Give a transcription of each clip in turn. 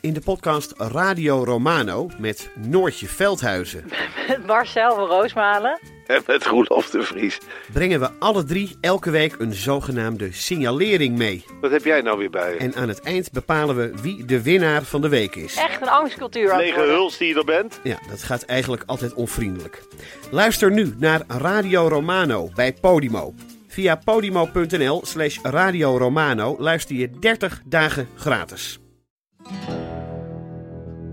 In de podcast Radio Romano met Noortje Veldhuizen Met Marcel van Roosmalen. En met Roelof de Vries. brengen we alle drie elke week een zogenaamde signalering mee. Wat heb jij nou weer bij je? En aan het eind bepalen we wie de winnaar van de week is. Echt een angstcultuur Lege huls die je er bent? Ja, dat gaat eigenlijk altijd onvriendelijk. Luister nu naar Radio Romano bij Podimo. Via podimo.nl slash Radio Romano luister je 30 dagen gratis.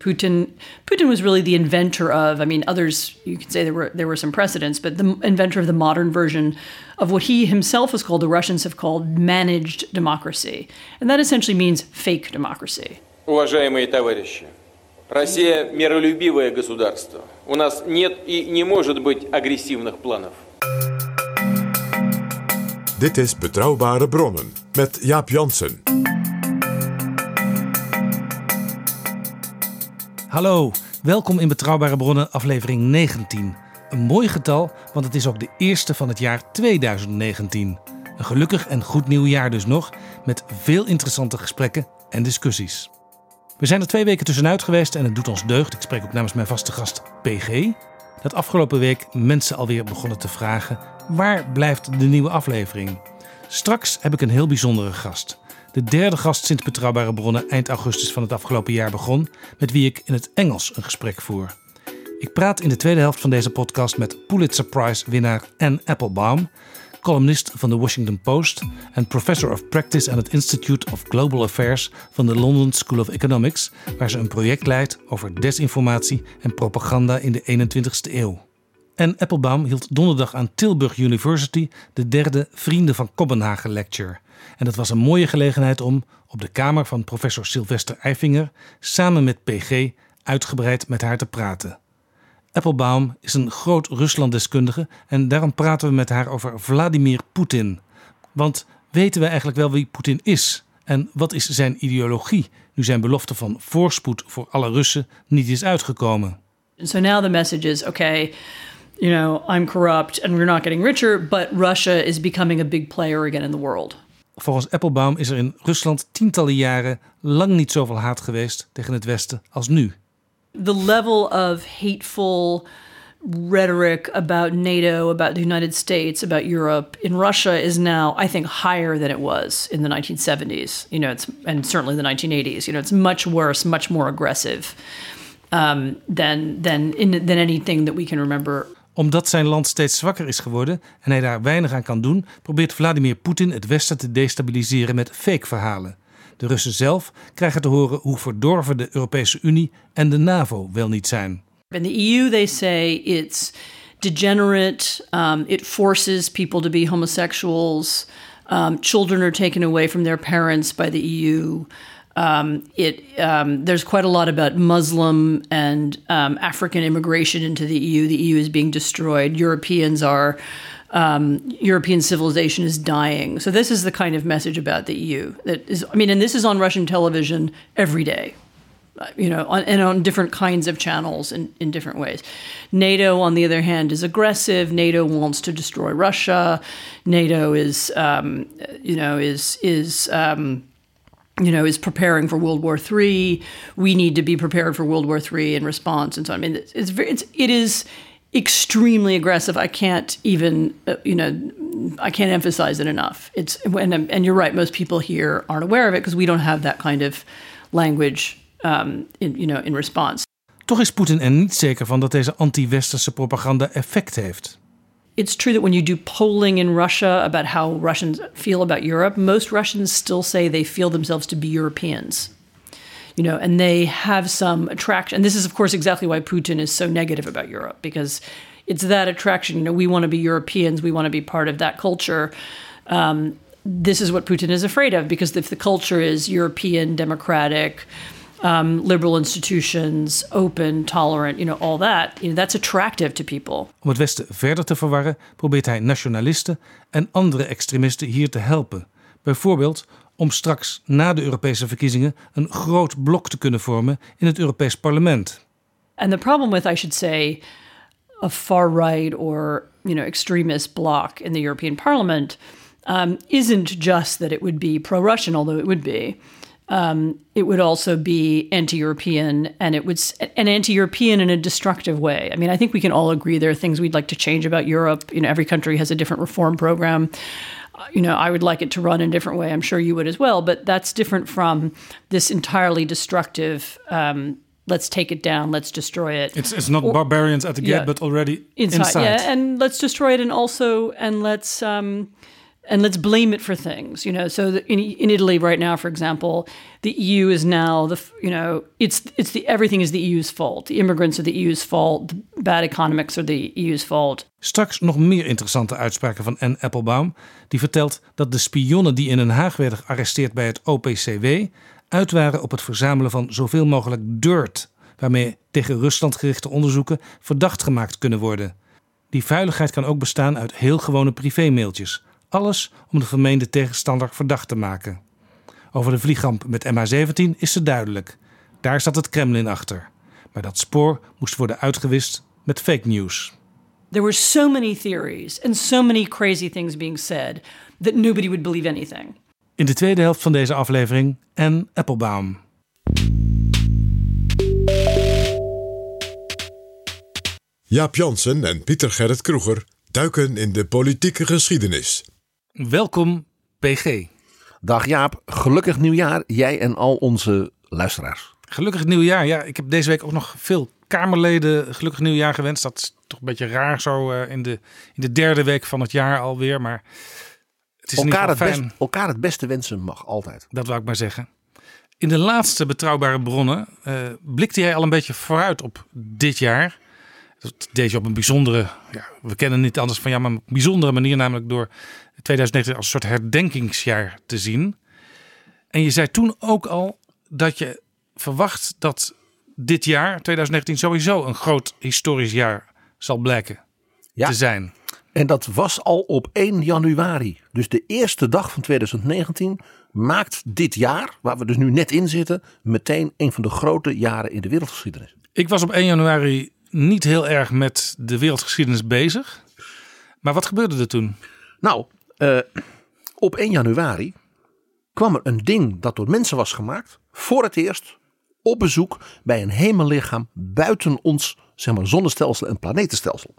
Putin Putin was really the inventor of I mean others you could say there were there were some precedents but the inventor of the modern version of what he himself has called the Russians have called managed democracy and that essentially means fake democracy. Уважаемые товарищи, Россия миролюбивое государство. У нас нет и не может быть агрессивных планов. Dit is Betrouwbare Bronnen met Jaap Jansen. Hallo, welkom in Betrouwbare Bronnen, aflevering 19. Een mooi getal, want het is ook de eerste van het jaar 2019. Een gelukkig en goed nieuw jaar dus nog, met veel interessante gesprekken en discussies. We zijn er twee weken tussenuit geweest en het doet ons deugd. Ik spreek ook namens mijn vaste gast PG. Dat afgelopen week mensen alweer begonnen te vragen: waar blijft de nieuwe aflevering? Straks heb ik een heel bijzondere gast. De derde gast sinds Betrouwbare Bronnen eind augustus van het afgelopen jaar begon, met wie ik in het Engels een gesprek voer. Ik praat in de tweede helft van deze podcast met Pulitzer Prize-winnaar Anne Applebaum, columnist van de Washington Post en professor of practice aan het Institute of Global Affairs van de London School of Economics, waar ze een project leidt over desinformatie en propaganda in de 21ste eeuw. En Applebaum hield donderdag aan Tilburg University de derde Vrienden van Kopenhagen Lecture. En dat was een mooie gelegenheid om, op de kamer van professor Sylvester Eifinger, samen met PG uitgebreid met haar te praten. Applebaum is een groot Ruslanddeskundige en daarom praten we met haar over Vladimir Poetin. Want weten we eigenlijk wel wie Poetin is? En wat is zijn ideologie, nu zijn belofte van voorspoed voor alle Russen niet is uitgekomen? So now the message is okay, you know, I'm corrupt and we're not getting richer, but Russia is becoming a big player again in the world. Volgens Applebaum is er in Rusland tientallen jaren lang niet zoveel haat geweest tegen het Westen als nu. the level of hateful rhetoric about NATO, about the United States, about Europe in Russia is now, I think, higher than it was in the 1970s. You know, it's and certainly the 1980s. You know, it's much worse, much more aggressive um, than than in, than anything that we can remember Omdat zijn land steeds zwakker is geworden en hij daar weinig aan kan doen, probeert Vladimir Poetin het Westen te destabiliseren met fake verhalen. De Russen zelf krijgen te horen hoe verdorven de Europese Unie en de NAVO wel niet zijn. In the EU, they say it's degenerate. Um, it forces people to be homosexuals. Um, children are taken away from their parents by the EU. Um, it um, there's quite a lot about Muslim and um, African immigration into the EU. The EU is being destroyed. Europeans are um, European civilization is dying. So this is the kind of message about the EU that is. I mean, and this is on Russian television every day you know, on, and on different kinds of channels in, in different ways. NATO, on the other hand, is aggressive. NATO wants to destroy Russia. NATO is, um, you know, is is um, you know is preparing for World War III. We need to be prepared for World War III in response, and so on. I mean, it's, it's it's, it is extremely aggressive. I can't even, uh, you know, I can't emphasize it enough. It's and, and you're right. Most people here aren't aware of it because we don't have that kind of language, um, in, you know, in response. Toch is Poetin er niet zeker van dat deze anti-westerse propaganda effect heeft. It's true that when you do polling in Russia about how Russians feel about Europe, most Russians still say they feel themselves to be Europeans. You know, and they have some attraction. And this is, of course, exactly why Putin is so negative about Europe because it's that attraction. You know, we want to be Europeans, we want to be part of that culture. Um, this is what Putin is afraid of because if the culture is European, democratic, um, liberal institutions, open, tolerant, you know, all that, you know, that's attractive to people. Om het Westen verder te verwarren, probeert hij nationalisten en andere extremisten hier te helpen. Bijvoorbeeld om straks na de Europese verkiezingen een groot blok te kunnen vormen in het Europees Parlement. And the problem with, I should say, a far right or you know extremist bloc in the European Parliament um, isn't just that it would be pro-Russian, although it would be. Um, it would also be anti-European, and it would an anti-European in a destructive way. I mean, I think we can all agree there are things we'd like to change about Europe. You know, every country has a different reform program. Uh, you know, I would like it to run in a different way. I'm sure you would as well. But that's different from this entirely destructive. Um, let's take it down, let's destroy it. It's, it's not or, barbarians at the gate, yeah, but already inside, inside. Yeah, and let's destroy it, and also, and let's um, and let's blame it for things. You know, so in in Italy right now, for example, the EU is now the you know it's it's the everything is the EU's fault. The immigrants are the EU's fault. The bad economics are the EU's fault. Straks nog meer interessante uitspraken van Anne Applebaum, die vertelt dat de spionnen die in Den Haag werden gearresteerd bij het OPCW uit waren op het verzamelen van zoveel mogelijk dirt, waarmee tegen Rusland gerichte onderzoeken verdacht gemaakt kunnen worden. Die vuiligheid kan ook bestaan uit heel gewone privémailtjes. Alles om de vermeende tegenstander verdacht te maken. Over de vliegramp met MH17 is ze duidelijk. Daar zat het Kremlin achter. Maar dat spoor moest worden uitgewist met fake news. There were so many theories and so many crazy things being said that nobody would believe anything. In de tweede helft van deze aflevering en Applebaum. Jaap Jansen en Pieter Gerrit Kroeger duiken in de politieke geschiedenis. Welkom, PG. Dag Jaap, gelukkig nieuwjaar, jij en al onze luisteraars. Gelukkig nieuwjaar. Ja, ik heb deze week ook nog veel Kamerleden gelukkig nieuwjaar gewenst. Dat is toch een beetje raar zo uh, in, de, in de derde week van het jaar alweer. Maar het is elkaar, het best, elkaar het beste wensen mag altijd. Dat wou ik maar zeggen. In de laatste betrouwbare bronnen uh, blikte jij al een beetje vooruit op dit jaar. Dat deed je op een bijzondere, ja, we kennen niet anders van ja, maar een bijzondere manier, namelijk door 2019 als een soort herdenkingsjaar te zien. En je zei toen ook al dat je verwacht dat dit jaar, 2019, sowieso een groot historisch jaar zal blijken te zijn. En dat was al op 1 januari. Dus de eerste dag van 2019 maakt dit jaar, waar we dus nu net in zitten, meteen een van de grote jaren in de wereldgeschiedenis. Ik was op 1 januari niet heel erg met de wereldgeschiedenis bezig. Maar wat gebeurde er toen? Nou, uh, op 1 januari kwam er een ding dat door mensen was gemaakt. Voor het eerst op bezoek bij een hemellichaam buiten ons zeg maar, zonnestelsel en planetenstelsel.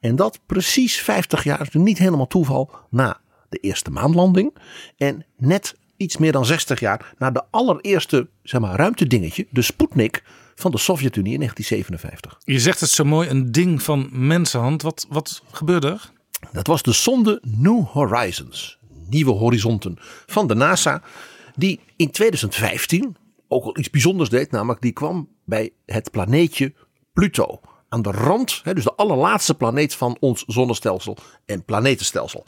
En dat precies 50 jaar, dus niet helemaal toeval, na de eerste maanlanding. En net iets meer dan 60 jaar na de allereerste zeg maar, ruimtedingetje, de Sputnik van de Sovjet-Unie in 1957. Je zegt het zo mooi, een ding van mensenhand. Wat, wat gebeurde er? Dat was de sonde New Horizons, Nieuwe Horizonten van de NASA, die in 2015 ook al iets bijzonders deed, namelijk die kwam bij het planeetje Pluto. Aan de rand, dus de allerlaatste planeet van ons zonnestelsel en planetenstelsel.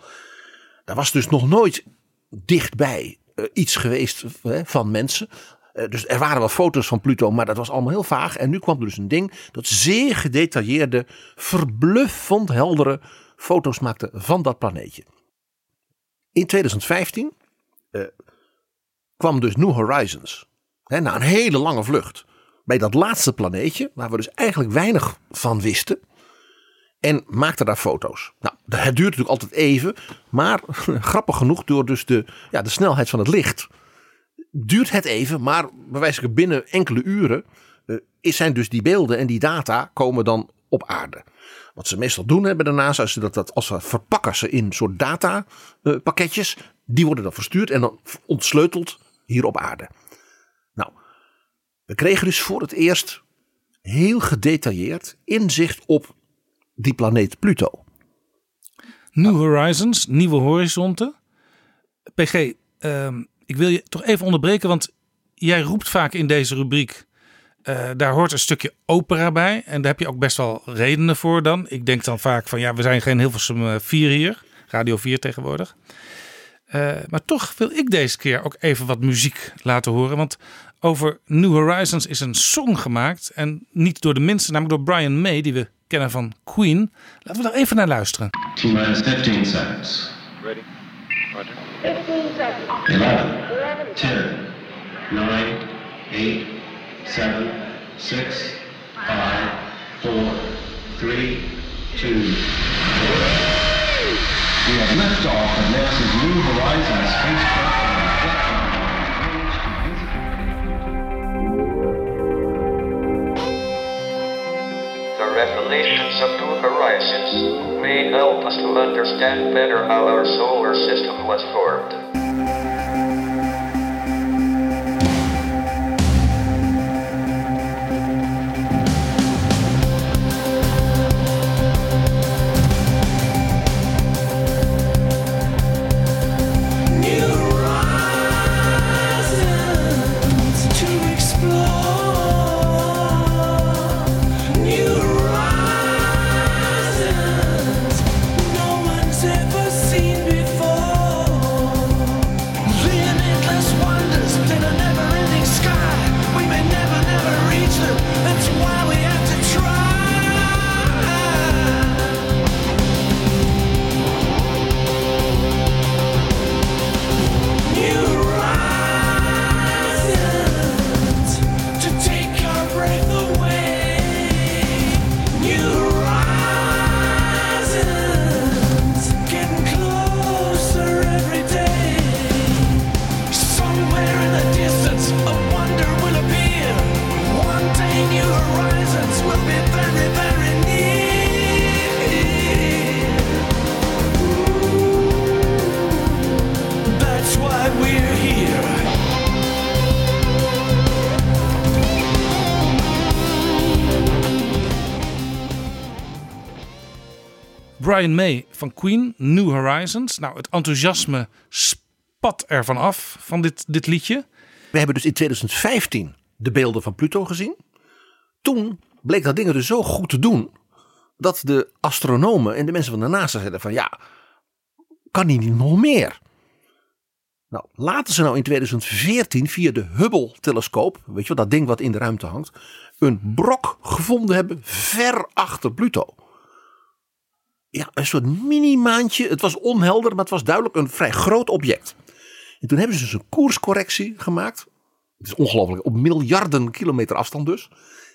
Daar was dus nog nooit dichtbij uh, iets geweest van mensen. Uh, dus er waren wel foto's van Pluto, maar dat was allemaal heel vaag. En nu kwam er dus een ding dat zeer gedetailleerde, verbluffend heldere foto's maakte van dat planeetje. In 2015 uh, eh, kwam dus New Horizons. Hè, na een hele lange vlucht. Bij dat laatste planeetje, waar we dus eigenlijk weinig van wisten. En maakte daar foto's. Nou, het duurt natuurlijk altijd even. Maar grappig genoeg, door dus de, ja, de snelheid van het licht. Duurt het even, maar bewijselijk binnen enkele uren. Uh, zijn dus die beelden en die data komen dan op aarde. Wat ze meestal doen hebben daarnaast, is dat, dat als ze verpakken ze in soort datapakketjes. Uh, die worden dan verstuurd en dan ontsleuteld hier op aarde. Nou, we kregen dus voor het eerst heel gedetailleerd inzicht op die planeet Pluto. New Horizons, nieuwe horizonten. PG, uh, ik wil je toch even onderbreken, want jij roept vaak in deze rubriek. Uh, daar hoort een stukje opera bij. En daar heb je ook best wel redenen voor dan. Ik denk dan vaak van ja, we zijn geen Hilversum 4 eh, hier. Radio 4 tegenwoordig. Uh, maar toch wil ik deze keer ook even wat muziek laten horen. Want over New Horizons is een song gemaakt. En niet door de minste, namelijk door Brian May, die we kennen van Queen. Laten we daar even naar luisteren. T-minus 15 seconds. Ready? Roger. 11, 10, 9, 8, 7, 6, 5, 4, 3, 2. We have liftoff of NASA's New Horizons spacecraft. The revelations of New Horizons may help us to understand better how our solar system was formed. Brian May van Queen, New Horizons. Nou, het enthousiasme spat ervan af van dit, dit liedje. We hebben dus in 2015 de beelden van Pluto gezien. Toen bleek dat ding er dus zo goed te doen. Dat de astronomen en de mensen van de NASA zeiden van ja, kan die niet nog meer? Nou, laten ze nou in 2014 via de Hubble-telescoop, weet je wel, dat ding wat in de ruimte hangt, een brok gevonden hebben ver achter Pluto. Ja, een soort mini-maantje. Het was onhelder, maar het was duidelijk een vrij groot object. En toen hebben ze dus een koerscorrectie gemaakt. Het is ongelooflijk, op miljarden kilometer afstand dus.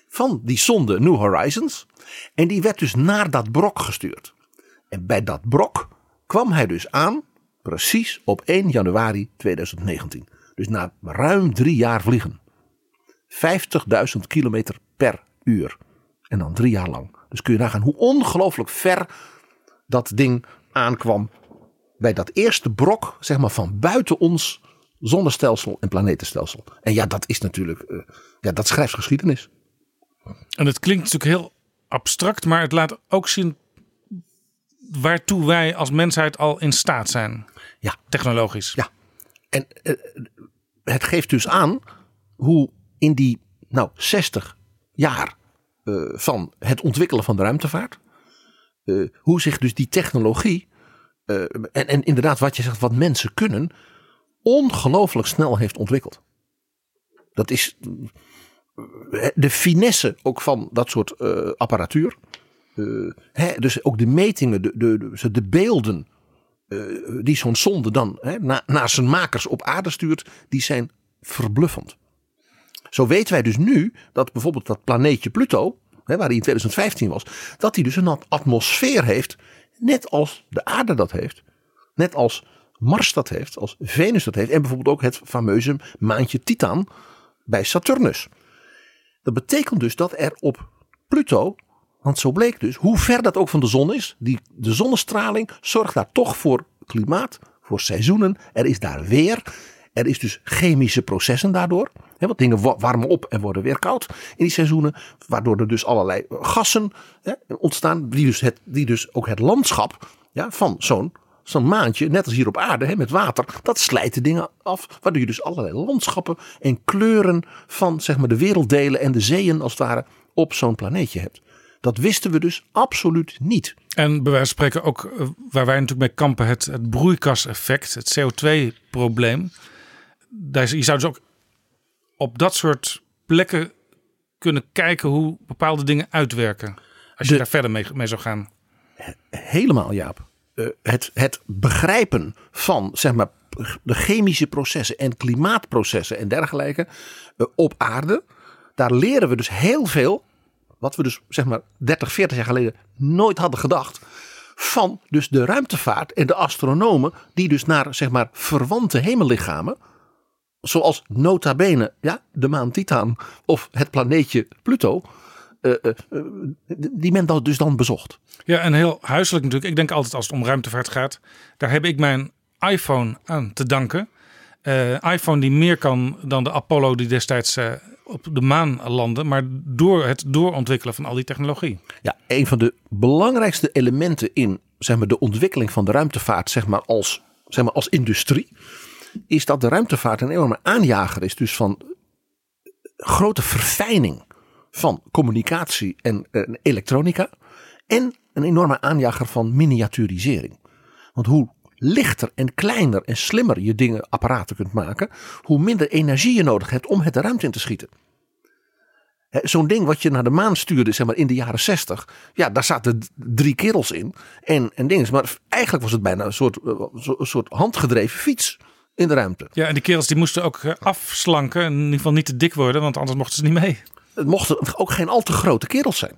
Van die zonde New Horizons. En die werd dus naar dat brok gestuurd. En bij dat brok kwam hij dus aan, precies op 1 januari 2019. Dus na ruim drie jaar vliegen. 50.000 kilometer per uur. En dan drie jaar lang. Dus kun je nagaan hoe ongelooflijk ver dat ding aankwam bij dat eerste brok, zeg maar, van buiten ons zonnestelsel en planetenstelsel. En ja, dat is natuurlijk, eh, ja, dat schrijft geschiedenis. En het klinkt natuurlijk heel abstract, maar het laat ook zien waartoe wij als mensheid al in staat zijn. Ja. Technologisch. Ja. En eh, het geeft dus aan hoe in die, nou, 60 jaar eh, van het ontwikkelen van de ruimtevaart, eh, hoe zich dus die technologie, eh, en, en inderdaad wat je zegt, wat mensen kunnen, ongelooflijk snel heeft ontwikkeld. Dat is eh, de finesse ook van dat soort apparatuur. Hè, dus ook de metingen, de, de, de, de beelden die zo'n zonde dan hè, na, naar zijn makers op aarde stuurt, die zijn verbluffend. Zo weten wij dus nu dat bijvoorbeeld dat planeetje Pluto, waar hij in 2015 was, dat hij dus een atmosfeer heeft, net als de aarde dat heeft. Net als Mars dat heeft, als Venus dat heeft en bijvoorbeeld ook het fameuze maantje Titan bij Saturnus. Dat betekent dus dat er op Pluto, want zo bleek dus, hoe ver dat ook van de zon is, die, de zonnestraling zorgt daar toch voor klimaat, voor seizoenen. Er is daar weer. Er is dus chemische processen daardoor. Want dingen wa- warmen op en worden weer koud in die seizoenen. Waardoor er dus allerlei gassen hè, ontstaan. Die dus, het, die dus ook het landschap ja, van zo'n zo'n maandje, net als hier op aarde met water. Dat slijt de dingen af. Waardoor je dus allerlei landschappen en kleuren van zeg maar, de werelddelen en de zeeën als het ware op zo'n planeetje hebt. Dat wisten we dus absoluut niet. En bij wijze van spreken ook eh, waar wij natuurlijk mee kampen, het, het broeikaseffect, het CO2-probleem. Daar Je zou dus ook op dat soort plekken kunnen kijken hoe bepaalde dingen uitwerken. Als je De- daar verder mee, mee zou gaan. Helemaal, Jaap. Eh, het, het begrijpen van zeg maar, de chemische processen en klimaatprocessen en dergelijke eh, op aarde. Daar leren we dus heel veel. Wat we dus zeg maar 30, 40 jaar geleden nooit hadden gedacht. Van dus de ruimtevaart en de astronomen. Die dus naar zeg maar verwante hemellichamen. Zoals nota bene ja, de maan Titan of het planeetje Pluto. eh, eh, eh, die men dan dus dan bezocht. Ja, en heel huiselijk natuurlijk. Ik denk altijd als het om ruimtevaart gaat. Daar heb ik mijn iPhone aan te danken. IPhone die meer kan dan de Apollo die destijds op de maan landde. Maar door het doorontwikkelen van al die technologie. Ja, een van de belangrijkste elementen in zeg maar, de ontwikkeling van de ruimtevaart zeg maar, als, zeg maar, als industrie. Is dat de ruimtevaart een enorme aanjager is. Dus van grote verfijning van communicatie en eh, elektronica. En een enorme aanjager van miniaturisering. Want hoe lichter en kleiner en slimmer je dingen, apparaten kunt maken. Hoe minder energie je nodig hebt om het de ruimte in te schieten. Zo'n ding wat je naar de maan stuurde zeg maar, in de jaren 60. Ja, daar zaten drie kerels in. En, en dingen. Maar eigenlijk was het bijna een soort, eh, een soort handgedreven fiets in de ruimte. Ja, en die kerels die moesten ook eh, afslanken. In ieder geval niet te dik worden, want anders mochten ze niet mee. Het mochten ook geen al te grote kerels zijn.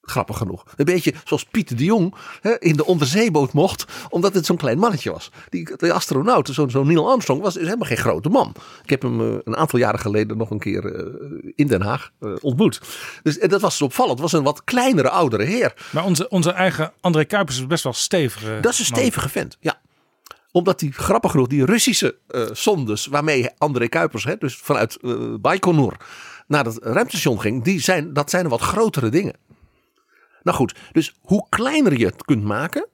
Grappig genoeg. Een beetje zoals Pieter de Jong hè, in de onderzeeboot mocht, omdat het zo'n klein mannetje was. Die, de astronaut, zo'n zo Neil Armstrong, was is helemaal geen grote man. Ik heb hem eh, een aantal jaren geleden nog een keer eh, in Den Haag ontmoet. Dus eh, dat was opvallend. Het was een wat kleinere, oudere heer. Maar onze, onze eigen André Kuipers is best wel stevig. Dat is een man. stevige vent, ja. Omdat die, grappig genoeg, die Russische eh sondes waarmee André Kuipers, hè, dus vanuit eh Baikonur naar het ruimtestation ging, die zijn, dat zijn wat grotere dingen. Nou goed, dus hoe kleiner je het kunt maken,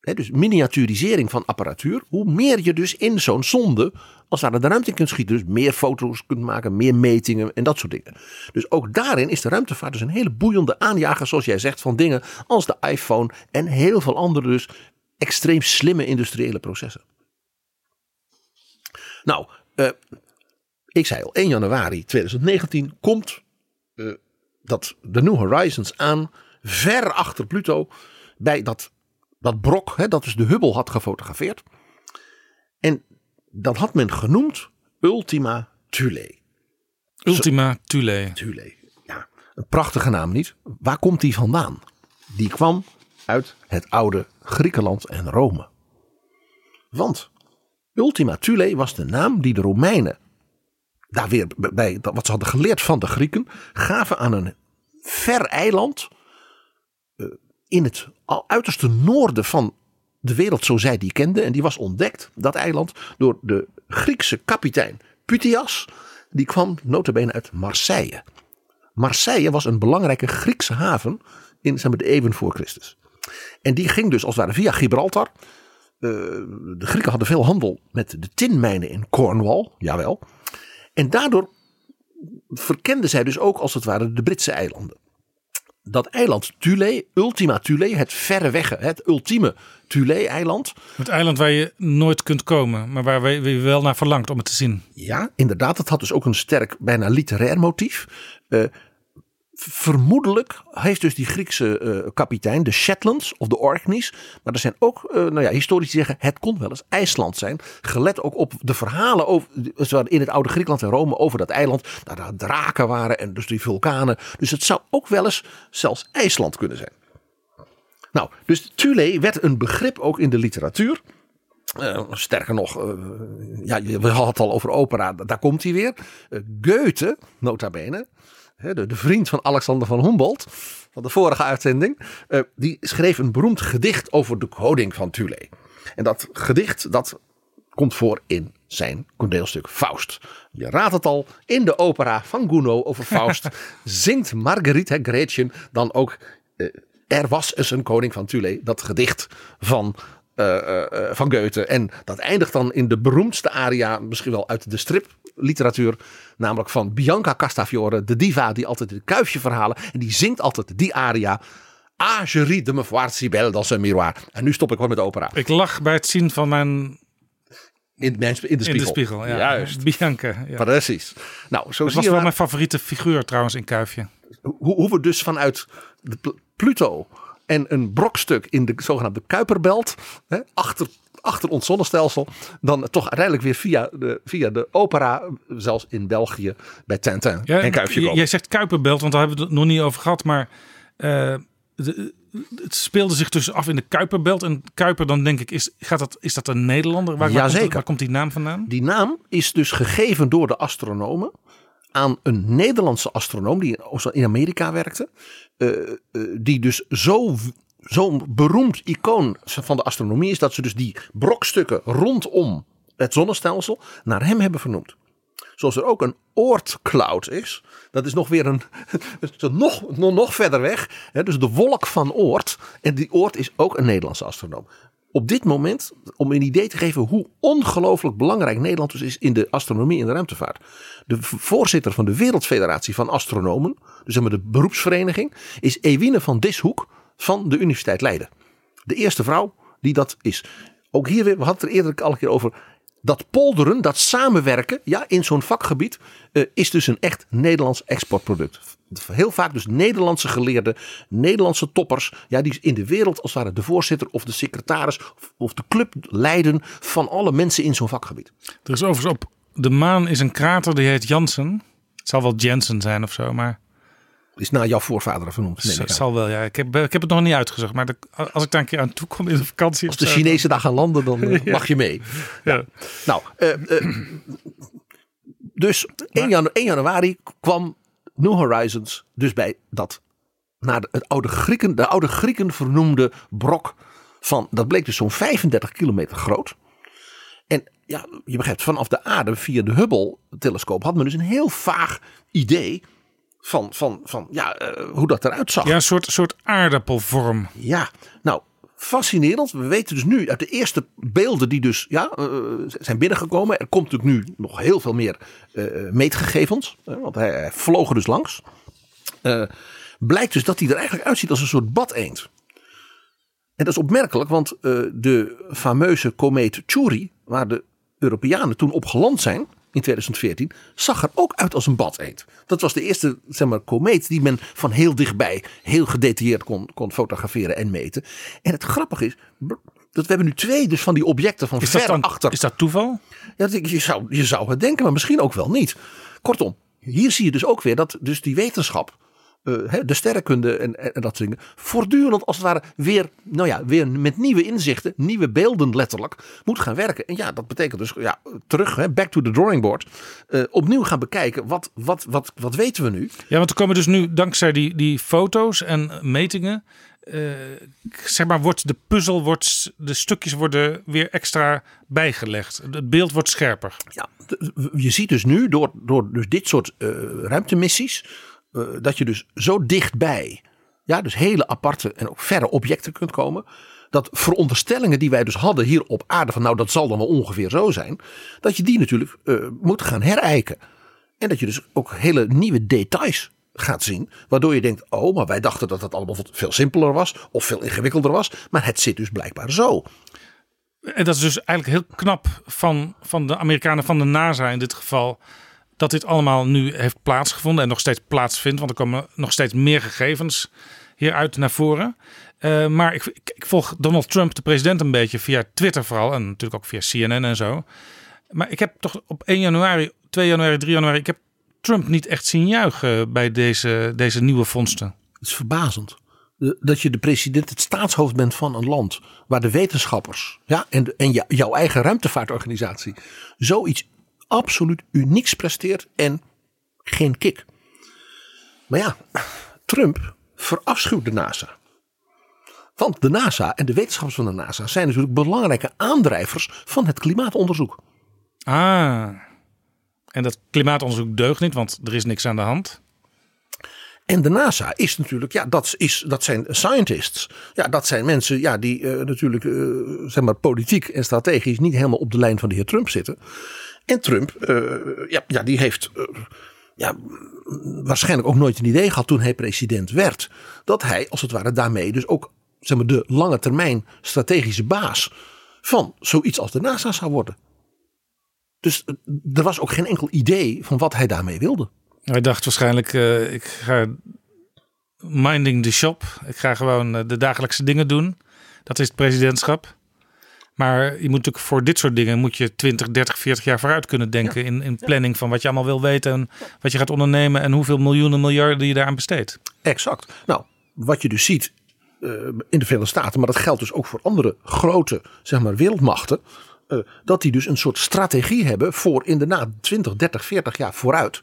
hè, dus miniaturisering van apparatuur, hoe meer je dus in zo'n sonde als ware de ruimte kunt schieten. Dus meer foto's kunt maken, meer metingen en dat soort dingen. Dus ook daarin is de ruimtevaart dus een hele boeiende aanjager, zoals jij zegt, van dingen als de iPhone en heel veel andere dus extreem slimme industriële processen. Nou, eh, ik zei al, 1 januari 2019 komt eh, dat de New Horizons aan, ver achter Pluto, bij dat, dat brok, hè, dat dus de Hubble had gefotografeerd. En dat had men genoemd Ultima Thule. Ultima Thule. Thule, ja. Een prachtige naam niet. Waar komt die vandaan? Die kwam uit het oude Griekenland en Rome. Want Ultima Thule was de naam die de Romeinen, daar weer bij wat ze hadden geleerd van de Grieken, gaven aan een ver eiland eh, in het uiterste noorden van de wereld zo zij die kenden. En die was ontdekt, dat eiland, door de Griekse kapitein Pythias. Die kwam notabene uit Marseille. Marseille was een belangrijke Griekse haven in zeg maar, de eeuwen voor Christus. En die ging dus als het ware via Gibraltar. Eh, de Grieken hadden veel handel met de tinmijnen in Cornwall, jawel. En daardoor verkenden zij dus ook als het ware de Britse eilanden. Dat eiland Thule, Ultima Thule, het verreweg, het ultieme Thule-eiland. Het eiland waar je nooit kunt komen, maar waar we wel naar verlangt om het te zien. Ja, inderdaad. Het had dus ook een sterk, bijna literair motief. Eh, vermoedelijk heeft dus die Griekse eh, kapitein de Shetlands of de Orkneys. Maar er zijn ook, eh, nou ja, historici zeggen, het kon wel eens IJsland zijn. Gelet ook op de verhalen over, in het oude Griekenland en Rome over dat eiland. Dat daar draken waren en dus die vulkanen. Dus het zou ook wel eens zelfs IJsland kunnen zijn. Nou, dus Thule werd een begrip ook in de literatuur. Eh, sterker nog, ja, we hadden het al over opera, daar komt hij weer. Eh, Goethe, nota bene, de, de vriend van Alexander van Humboldt, van de vorige uitzending, eh, die schreef een beroemd gedicht over de koning van Thule. En dat gedicht, dat komt voor in zijn toneelstuk Faust. Je raadt het al, in de opera van Gounod over Faust zingt Marguerite, Gretchen, dan ook eh, Er was eens een koning van Thule, dat gedicht van, eh, van Goethe. En dat eindigt dan in de beroemdste aria, misschien wel uit de stripliteratuur, namelijk van Bianca Castafiore, de diva die altijd het kuifje verhalen. En die zingt altijd die aria. Ah, je ris de me voir si belle dans un miroir. En nu stop ik wel met opera. Ik lach bij het zien van mijn In, mijn, in de spiegel. In de spiegel, ja. Juist. Bianca. Ja. Precies. Nou, zo Dat zie was je wel mijn favoriete figuur trouwens in Kuifje. hoe, hoe we dus vanuit de Pl- Pluto en een brokstuk in de zogenaamde Kuiperbelt, hè, achter, achter ons zonnestelsel, dan toch uiteindelijk weer via de, via de opera, zelfs in België, bij Tintin Ja, en Kuifje j- komen. Jij zegt Kuiperbelt, want daar hebben we het nog niet over gehad. Maar eh, de- het speelde zich dus af in de Kuiperbelt. En Kuiper, dan denk ik, is, gaat dat, is dat een Nederlander? Waar, waar, komt, waar komt die naam vandaan? Die naam is dus gegeven door de astronomen aan een Nederlandse astronoom die in Amerika werkte. eh, eh, die dus zo, zo'n beroemd icoon van de astronomie is dat ze dus die brokstukken rondom het zonnestelsel naar hem hebben vernoemd. Zoals er ook een Oort-cloud is. Dat is nog weer een. nog, nog, nog verder weg. Dus de wolk van Oort. En die Oort is ook een Nederlandse astronoom. Op dit moment, om een idee te geven hoe ongelooflijk belangrijk Nederland dus is in de astronomie en de ruimtevaart. De voorzitter van de Wereldfederatie van Astronomen, dus zeg de beroepsvereniging, is Ewine van Dishoek van de Universiteit Leiden. De eerste vrouw die dat is. Ook hier weer, we hadden het er eerder al een keer over. Dat polderen, dat samenwerken ja, in zo'n vakgebied eh, is dus een echt Nederlands exportproduct. Heel vaak dus Nederlandse geleerden, Nederlandse toppers, ja, die in de wereld als het ware de voorzitter of de secretaris of, of de club leiden van alle mensen in zo'n vakgebied. Er is overigens op de maan is een krater die heet Jansen. Het zal wel Jensen zijn of zo, maar Is naar jouw voorvader vernoemd. aan. zal wel. Ja, ik heb, ik heb het nog niet uitgezocht, maar de- als ik daar een keer aan toe kom in de vakantie, Als de Chinezen daar gaan landen, dan eh, Ja. mag je mee. Ja. Nou, eh, eh, dus 1, janu- 1 januari kwam New Horizons dus bij dat naar de, het oude Grieken, de oude Grieken vernoemde brok van, dat bleek dus zo'n 35 kilometer groot. En ja, je begrijpt, vanaf de aarde via de Hubble-telescoop had men dus een heel vaag idee van, van, van ja, eh, hoe dat eruit zag. Ja, een soort, soort aardappelvorm. Ja, nou, fascinerend. We weten dus nu uit de eerste beelden die dus ja, eh, zijn binnengekomen. Er komt natuurlijk nu nog heel veel meer eh, meetgegevens. want hij, hij vloog er dus langs. Blijkt dus dat hij er eigenlijk uitziet als een soort badeend. En dat is opmerkelijk, want de fameuze komeet Chury, waar de Europeanen toen op geland zijn in 2014, zag er ook uit als een badeend. Dat was de eerste zeg maar, komeet die men van heel dichtbij heel gedetailleerd kon, kon fotograferen en meten. En het grappige is, dat we hebben nu twee dus van die objecten van Is ver dan, achter. is dat toeval? Ja, je, zou, je zou het denken, maar misschien ook wel niet. Kortom, hier zie je dus ook weer dat dus die wetenschap, eh, de sterrenkunde en, en, en dat soort dingen, voortdurend als het ware weer, nou ja, weer met nieuwe inzichten, nieuwe beelden letterlijk, moet gaan werken. En ja, dat betekent dus ja, terug, hè, back to the drawing board, eh, opnieuw gaan bekijken, wat, wat, wat, wat weten we nu? Ja, want er komen dus nu dankzij die, die foto's en metingen, eh, zeg maar, wordt de puzzel, wordt, de stukjes worden weer extra bijgelegd. Het beeld wordt scherper. Ja, je ziet dus nu door, door dus dit soort ruimtemissies. Eh, dat je dus zo dichtbij. Ja, dus hele aparte en ook verre objecten kunt komen. Dat veronderstellingen die wij dus hadden hier op aarde. van nou dat zal dan wel ongeveer zo zijn. Dat je die natuurlijk eh, moet gaan herijken. En dat je dus ook hele nieuwe details gaat zien. Waardoor je denkt, oh maar wij dachten dat het allemaal veel simpeler was. Of veel ingewikkelder was. Maar het zit dus blijkbaar zo. En dat is dus eigenlijk heel knap van, van de Amerikanen, van de NASA in dit geval. Dat dit allemaal nu heeft plaatsgevonden en nog steeds plaatsvindt. Want er komen nog steeds meer gegevens hieruit naar voren. Eh, maar ik, ik, volg Donald Trump, de president, een beetje via Twitter vooral. En natuurlijk ook via CNN en zo. Maar ik heb toch op 1 januari, 2 januari, 3 januari. Ik heb Trump niet echt zien juichen bij deze, deze nieuwe vondsten. Het is verbazend. Dat je de president, het staatshoofd bent van een land. waar de wetenschappers ja, en, de- en jou- jouw eigen ruimtevaartorganisatie. zoiets absoluut unieks presteert en geen kick. Maar ja, Trump verafschuwt de NASA. Want de NASA en de wetenschappers van de NASA zijn natuurlijk belangrijke aandrijvers van het klimaatonderzoek. Ah, en dat klimaatonderzoek deugt niet, want er is niks aan de hand. En de NASA is natuurlijk, ja, dat, is, dat zijn scientists. Ja, dat zijn mensen ja, die eh, natuurlijk, eh, zeg maar, politiek en strategisch niet helemaal op de lijn van de heer Trump zitten. En Trump, eh, ja, ja, die heeft eh, ja, waarschijnlijk ook nooit een idee gehad toen hij president werd. Dat hij, als het ware, daarmee dus ook zeg maar, de lange termijn strategische baas van zoiets als de NASA zou worden. Dus eh, er was ook geen enkel idee van wat hij daarmee wilde. Hij dacht waarschijnlijk, ik ga minding the shop. Ik ga gewoon de dagelijkse dingen doen. Dat is het presidentschap. Maar je moet natuurlijk voor dit soort dingen moet je 20, 30, 40 jaar vooruit kunnen denken. In, in planning van wat je allemaal wil weten en wat je gaat ondernemen en hoeveel miljoenen, miljarden je daaraan besteedt. Exact. Nou, wat je dus ziet eh, in de Verenigde Staten, maar dat geldt dus ook voor andere grote zeg maar, wereldmachten. eh, dat die dus een soort strategie hebben voor inderdaad 20, 30, 40 jaar vooruit.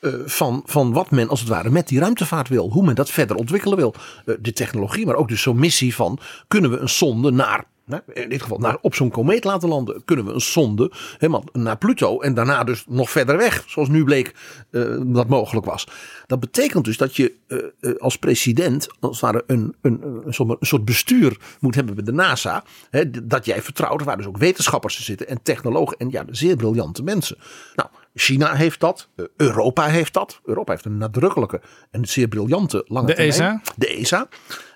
eh, van, van wat men als het ware met die ruimtevaart wil. Hoe men dat verder ontwikkelen wil. De technologie, maar ook dus zo'n missie van kunnen we een sonde naar. In dit geval naar, op zo'n komeet laten landen. Kunnen we een sonde helemaal naar Pluto. En daarna dus nog verder weg. Zoals nu bleek eh, dat mogelijk was. Dat betekent dus dat je eh, eh, als president. Als ware een, een soort bestuur moet hebben bij de NASA. Hè, dat jij vertrouwt. Waar dus ook wetenschappers zitten. En technologen. En ja, zeer briljante mensen. Nou. China heeft dat, eh, Europa heeft dat. Europa heeft een nadrukkelijke en zeer briljante lange De termijn. ESA? De ESA.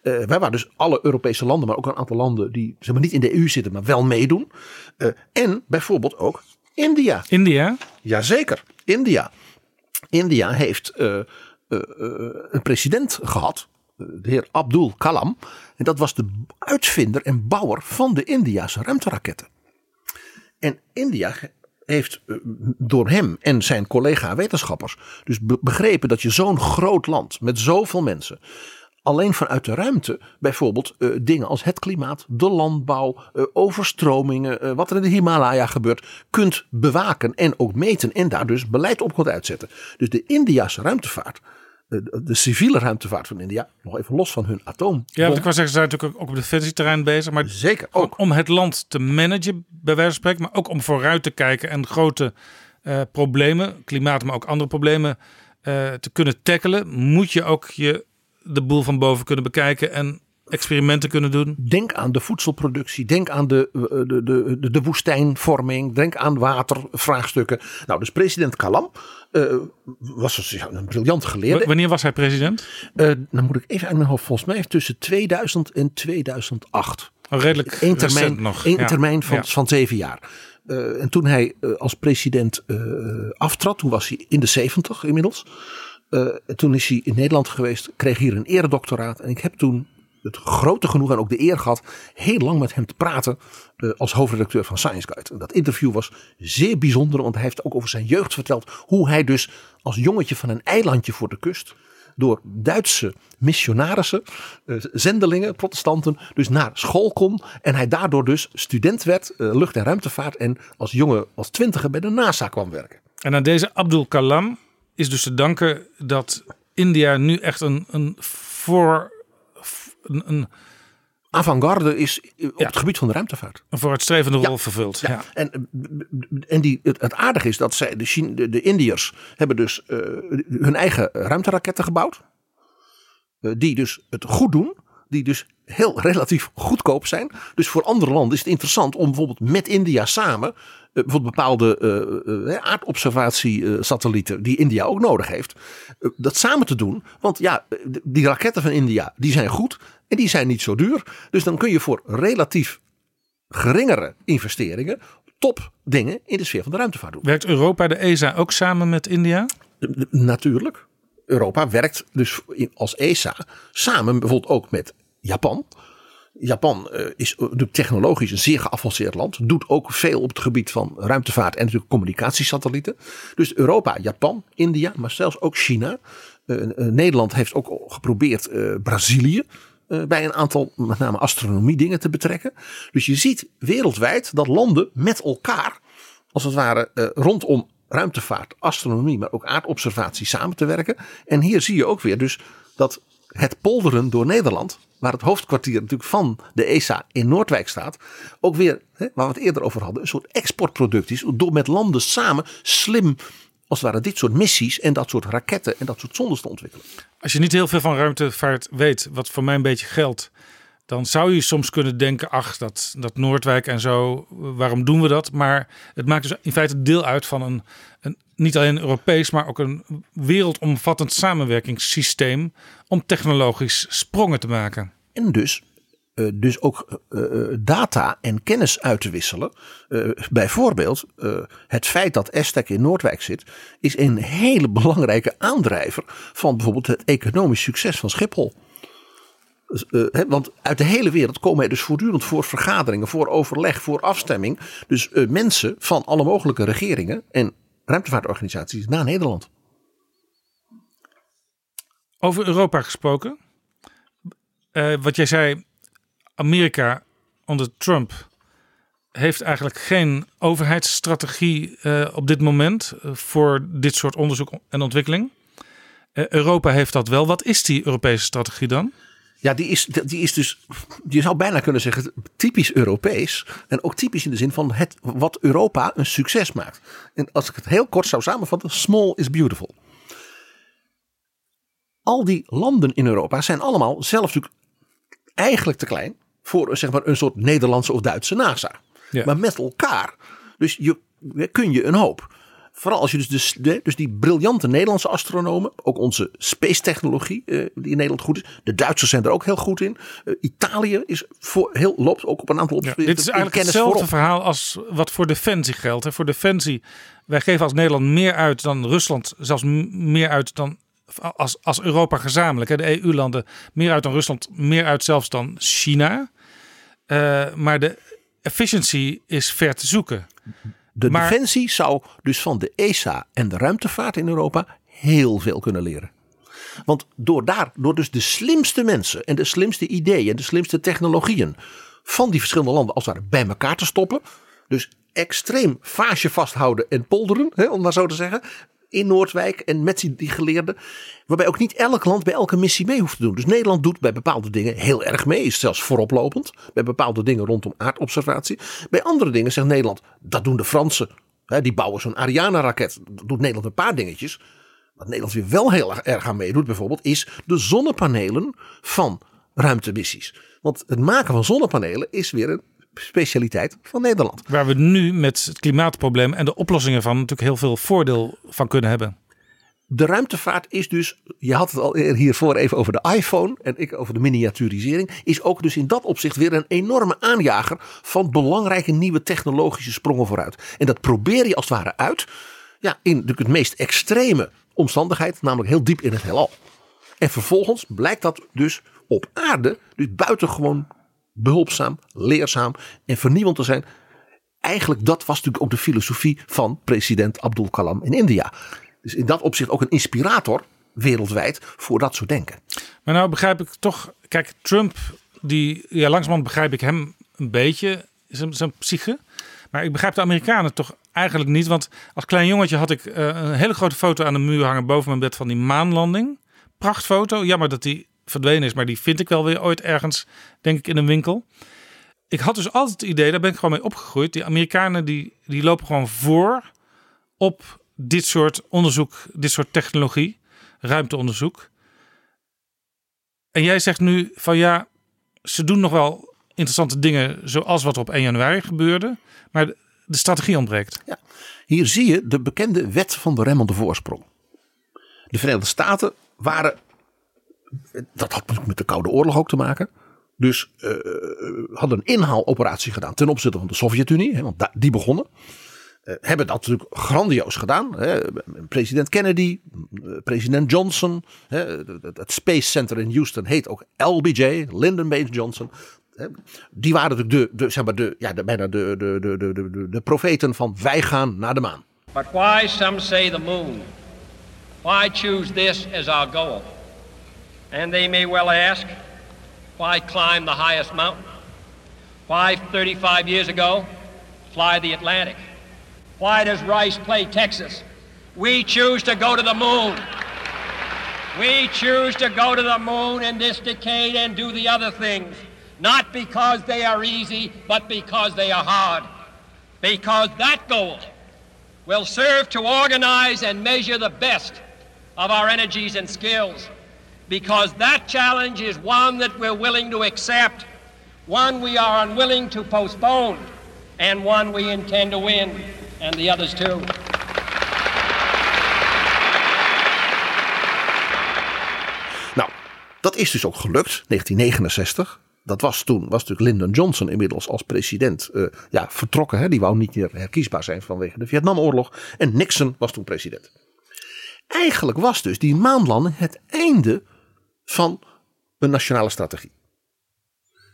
Eh, wij waren dus alle Europese landen, maar ook een aantal landen die zeg maar, niet in de EU zitten, maar wel meedoen. Eh, en bijvoorbeeld ook India. India? Jazeker, India. India heeft een president gehad, eh, de heer Abdul Kalam. En dat was de uitvinder en bouwer van de Indiase ruimteraketten. En India heeft eh, door hem en zijn collega-wetenschappers dus be- begrepen dat je zo'n groot land met zoveel mensen alleen vanuit de ruimte bijvoorbeeld eh, dingen als het klimaat, de landbouw, eh, overstromingen, wat er in de Himalaya gebeurt, kunt bewaken en ook meten en daar dus beleid op kunt uitzetten. Dus de Indiase ruimtevaart, de, de civiele ruimtevaart van India, nog even los van hun atoom. Ja, want ik wou zeggen, ze zijn natuurlijk ook op defensieterrein bezig. Maar Zeker ook. Om het land te managen, bij wijze van spreken. Maar ook om vooruit te kijken en grote eh, problemen, klimaat, maar ook andere problemen eh, te kunnen tackelen. Moet je ook je de boel van boven kunnen bekijken en experimenten kunnen doen. Denk aan de voedselproductie, denk aan de, eh, de, de, de, de woestijnvorming, denk aan watervraagstukken. Nou, dus president Kalam eh, was een briljant geleerde. W- wanneer was hij president? Eh, dan moet ik even uit mijn hoofd, volgens mij tussen 2000 en 2008. Oh, redelijk Eén termijn, recent nog. één Ja. termijn van, Ja. van zeven jaar. Eh, en toen hij eh, als president eh, aftrad, toen was hij in de 70 inmiddels. Eh, toen is hij in Nederland geweest, kreeg hier een eredoctoraat. En ik heb toen het grote genoeg en ook de eer gehad heel lang met hem te praten eh, als hoofdredacteur van Science Guide. En dat interview was zeer bijzonder, want hij heeft ook over zijn jeugd verteld hoe hij dus als jongetje van een eilandje voor de kust door Duitse missionarissen, eh, zendelingen, protestanten, dus naar school kon. En hij daardoor dus student werd, eh, lucht- en ruimtevaart. En als jongen, als twintiger bij de NASA kwam werken. En aan deze Abdul Kalam is dus te danken dat India nu echt een, een voor een, een Avant-garde is eh, op het gebied van de ruimtevaart. een vooruitstrevende Ja. rol vervult. Ja. Ja. En, eh, en die, het, het aardige is dat zij, de, Chine- de, de Indiërs hebben dus eh, hun eigen ruimteraketten gebouwd. Eh, die dus het goed doen. Die dus heel relatief goedkoop zijn. Dus voor andere landen is het interessant om bijvoorbeeld met India samen. eh, bijvoorbeeld bepaalde aardobservatiesatellieten die India ook nodig heeft. dat samen te doen. Want ja, die raketten van India die zijn goed. En die zijn niet zo duur. Dus dan kun je voor relatief geringere investeringen top dingen in de sfeer van de ruimtevaart doen. Werkt Europa, de ESA, ook samen met India? Natuurlijk. Europa werkt dus als ESA samen bijvoorbeeld ook met Japan. Japan eh, is eh, technologisch een zeer geavanceerd land. Doet ook veel op het gebied van ruimtevaart en natuurlijk communicatiesatellieten. Dus Europa, Japan, India, maar zelfs ook China. Eh, Nederland heeft ook geprobeerd Brazilië bij een aantal met name astronomie dingen te betrekken. Dus je ziet wereldwijd dat landen met elkaar als het ware eh, rondom ruimtevaart, astronomie, maar ook aardobservatie samen te werken. En hier zie je ook weer dus dat het polderen door Nederland, waar het hoofdkwartier natuurlijk van de ESA in Noordwijk staat, ook weer, waar we het eerder over hadden, een soort exportproduct is. Door met landen samen slim, als het ware, dit soort missies en dat soort raketten en dat soort zondes te ontwikkelen. Als je niet heel veel van ruimtevaart weet, wat voor mij een beetje geldt, dan zou je soms kunnen denken: ach, dat, dat Noordwijk en zo, waarom doen we dat? Maar het maakt dus in feite deel uit van een, een niet alleen Europees, maar ook een wereldomvattend samenwerkingssysteem om technologisch sprongen te maken. En dus eh, dus ook eh, eh, data en kennis uit te wisselen. Bijvoorbeeld het feit dat Estek in Noordwijk zit, is een hele belangrijke aandrijver van bijvoorbeeld het economisch succes van Schiphol. Dus, want uit de hele wereld komen er dus voortdurend voor vergaderingen, voor overleg, voor afstemming. Dus mensen van alle mogelijke regeringen en ruimtevaartorganisaties naar Nederland. Over Europa gesproken. Wat jij zei, Amerika onder Trump heeft eigenlijk geen overheidsstrategie eh, op dit moment eh, voor dit soort onderzoek en ontwikkeling. Eh, Europa heeft dat wel. Wat is die Europese strategie dan? Ja, die is, die is dus, je zou bijna kunnen zeggen, typisch Europees. En ook typisch in de zin van het, wat Europa een succes maakt. En als ik het heel kort zou samenvatten, small is beautiful. Al die landen in Europa zijn allemaal zelf natuurlijk eigenlijk te klein voor zeg maar, een soort Nederlandse of Duitse NASA. Ja. Maar met elkaar, dus je, kun je een hoop. Vooral als je dus, de, dus die briljante Nederlandse astronomen, ook onze space technologie eh, die in Nederland goed is. De Duitsers zijn er ook heel goed in. Eh, Italië is voor heel loopt ook op een aantal Ja, dit is eigenlijk hetzelfde voorop. verhaal als wat voor Defensie geldt. Hè. Voor Defensie, wij geven als Nederland meer uit dan Rusland, zelfs meer uit dan als, als Europa gezamenlijk. Hè. De EU-landen meer uit dan Rusland, meer uit zelfs dan China. Eh, maar de efficiency is ver te zoeken. De Maar- defensie zou dus van de ESA en de ruimtevaart in Europa heel veel kunnen leren. Want door daar, door dus de slimste mensen en de slimste ideeën en de slimste technologieën van die verschillende landen als het ware bij elkaar te stoppen. Dus extreem vaasje vasthouden en polderen, hè, om maar zo te zeggen. In Noordwijk en met die, die geleerden. Waarbij ook niet elk land bij elke missie mee hoeft te doen. Dus Nederland doet bij bepaalde dingen heel erg mee. Is zelfs vooroplopend. Bij bepaalde dingen rondom aardobservatie. Bij andere dingen zegt Nederland, dat doen de Fransen. Die bouwen zo'n Ariane-raket. Dat doet Nederland een paar dingetjes. Wat Nederland weer wel heel erg aan meedoet bijvoorbeeld. Is de zonnepanelen van ruimtemissies. Want het maken van zonnepanelen is weer een specialiteit van Nederland. Waar we nu met het klimaatprobleem en de oplossingen van natuurlijk heel veel voordeel van kunnen hebben. De ruimtevaart is dus, je had het al hiervoor even over de iPhone en ik over de miniaturisering, is ook dus in dat opzicht weer een enorme aanjager van belangrijke nieuwe technologische sprongen vooruit. En dat probeer je als het ware uit, ja, in de het meest extreme omstandigheid, namelijk heel diep in het heelal. En vervolgens blijkt dat dus op aarde, dus buitengewoon behulpzaam, leerzaam en vernieuwend te zijn. Eigenlijk dat was natuurlijk ook de filosofie van president Abdul Kalam in India. Dus in dat opzicht ook een inspirator wereldwijd voor dat soort denken. Maar nou begrijp ik toch, kijk, Trump, die, ja, langzamerhand begrijp ik hem een beetje, zijn, zijn psyche. Maar ik begrijp de Amerikanen toch eigenlijk niet. Want als klein jongetje had ik eh, een hele grote foto aan de muur hangen boven mijn bed van die maanlanding. Prachtfoto. Jammer dat die verdwenen is, maar die vind ik wel weer ooit ergens, denk ik, in een winkel. Ik had dus altijd het idee, daar ben ik gewoon mee opgegroeid. Die Amerikanen die, die lopen gewoon voor op dit soort onderzoek, dit soort technologie, ruimteonderzoek. En jij zegt nu van ja, ze doen nog wel interessante dingen zoals wat er op 1 januari gebeurde, maar de, strategie ontbreekt. Ja. Hier zie je de bekende wet van de remmende voorsprong. De Verenigde Staten waren, dat had met de Koude Oorlog ook te maken. Dus eh, hadden een inhaaloperatie gedaan ten opzichte van de Sovjet-Unie, want die begonnen. Eh, hebben dat natuurlijk grandioos gedaan. Hè. President Kennedy, eh, president Johnson. Hè, het- Space Center in Houston heet ook LBJ, Lyndon B. Johnson. Die waren natuurlijk de, zeg maar de, ja, bijna de, de, de, de, de, de profeten van wij gaan naar de maan. But why some say the moon? Why choose this as our goal? And they may well ask, why climb the highest mountain? Why 35 years ago fly the Atlantic? Why does Rice play Texas? We choose to go to the moon. We choose to go to the moon in this decade and do the other things. Not because they are easy, but because they are hard. Because that goal will serve to organize and measure the best of our energies and skills. Because that challenge is one that we're willing to accept, one we are unwilling to postpone, and one we intend to win, and the others too. Nou, dat is dus ook gelukt, 1969. dat was toen, was natuurlijk Lyndon Johnson inmiddels als president eh, ja, vertrokken. Hè? Die wou niet meer herkiesbaar zijn vanwege de Vietnamoorlog. En Nixon was toen president. Eigenlijk was dus die maanlanding het einde van een nationale strategie.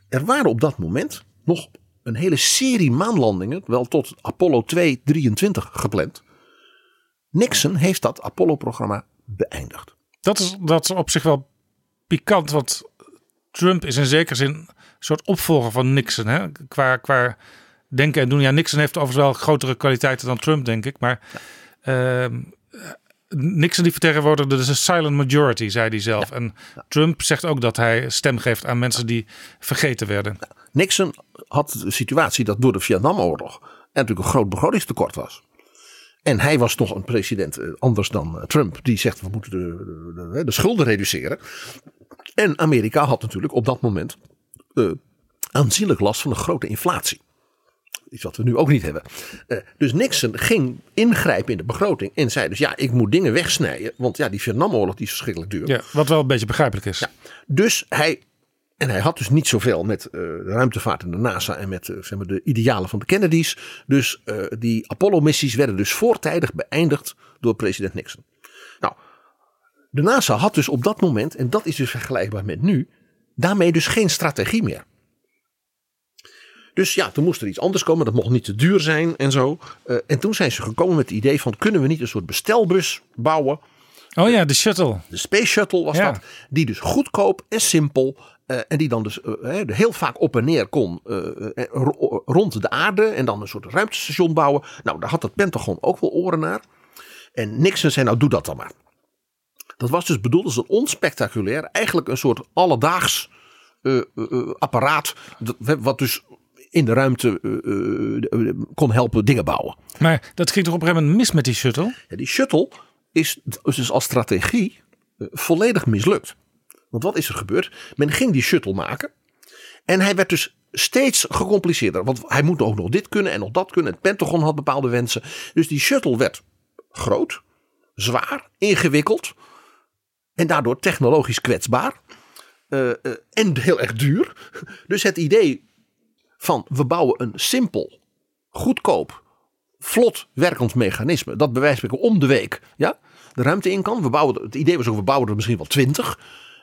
Er waren op dat moment nog een hele serie maanlandingen, wel tot Apollo 223 gepland. Nixon heeft dat Apollo-programma beëindigd. Dat is, dat is op zich wel pikant, want Trump is in zekere zin een soort opvolger van Nixon. Hè? Qua, qua denken en doen. Ja, Nixon heeft overigens wel grotere kwaliteiten dan Trump, denk ik. Maar ehm, Nixon die vertegenwoordigde dus een silent majority, zei hij zelf. En Trump zegt ook dat hij stem geeft aan mensen die vergeten werden. Nixon had de situatie dat door de Vietnamoorlog er natuurlijk een groot begrotingstekort was. En hij was toch een president eh, anders dan eh, Trump. Die zegt we moeten de, de, de, de schulden reduceren. En Amerika had natuurlijk op dat moment eh, aanzienlijk last van een grote inflatie. Iets wat we nu ook niet hebben. Eh, dus Nixon ging ingrijpen in de begroting. En zei dus ja, ik moet dingen wegsnijden. Want ja, die Vietnamoorlog die is verschrikkelijk duur. Ja, wat wel een beetje begrijpelijk is. Dus hij. En hij had dus niet zoveel met eh, de ruimtevaart en de NASA en met eh, zeg maar de idealen van de Kennedys. Dus die Apollo-missies werden dus voortijdig beëindigd door president Nixon. Nou, de NASA had dus op dat moment, en dat is dus vergelijkbaar met nu, daarmee dus geen strategie meer. Dus ja, toen moest er iets anders komen. Dat mocht niet te duur zijn en zo. Eh, en toen zijn ze gekomen met het idee van kunnen we niet een soort bestelbus bouwen. Oh ja, de shuttle. De Space Shuttle was Ja. dat. Die dus goedkoop en simpel. eh, en die dan dus eh, heel vaak op en neer kon ro- rond de aarde. En dan een soort ruimtestation bouwen. Nou, daar had het Pentagon ook wel oren naar. En Nixon zei nou doe dat dan maar. Dat was dus bedoeld als een onspectaculair. Eigenlijk een soort alledaags apparaat. dat- Wat dus in de ruimte eh, eh, kon helpen dingen bouwen. Maar dat ging toch op een gegeven moment mis met die shuttle? Ja, die shuttle is dus als strategie eh, volledig mislukt. Want wat is er gebeurd? Men ging die shuttle maken. En hij werd dus steeds gecompliceerder. Want hij moet ook nog dit kunnen en nog dat kunnen. Het Pentagon had bepaalde wensen. Dus die shuttle werd groot, zwaar, ingewikkeld. En daardoor technologisch kwetsbaar. eh, eh, en heel erg duur. Dus het idee van we bouwen een simpel, goedkoop, vlot werkend mechanisme. Dat bij wijze om de week ja, de ruimte in kan. We bouwen, het idee was ook, we bouwen er misschien wel twintig.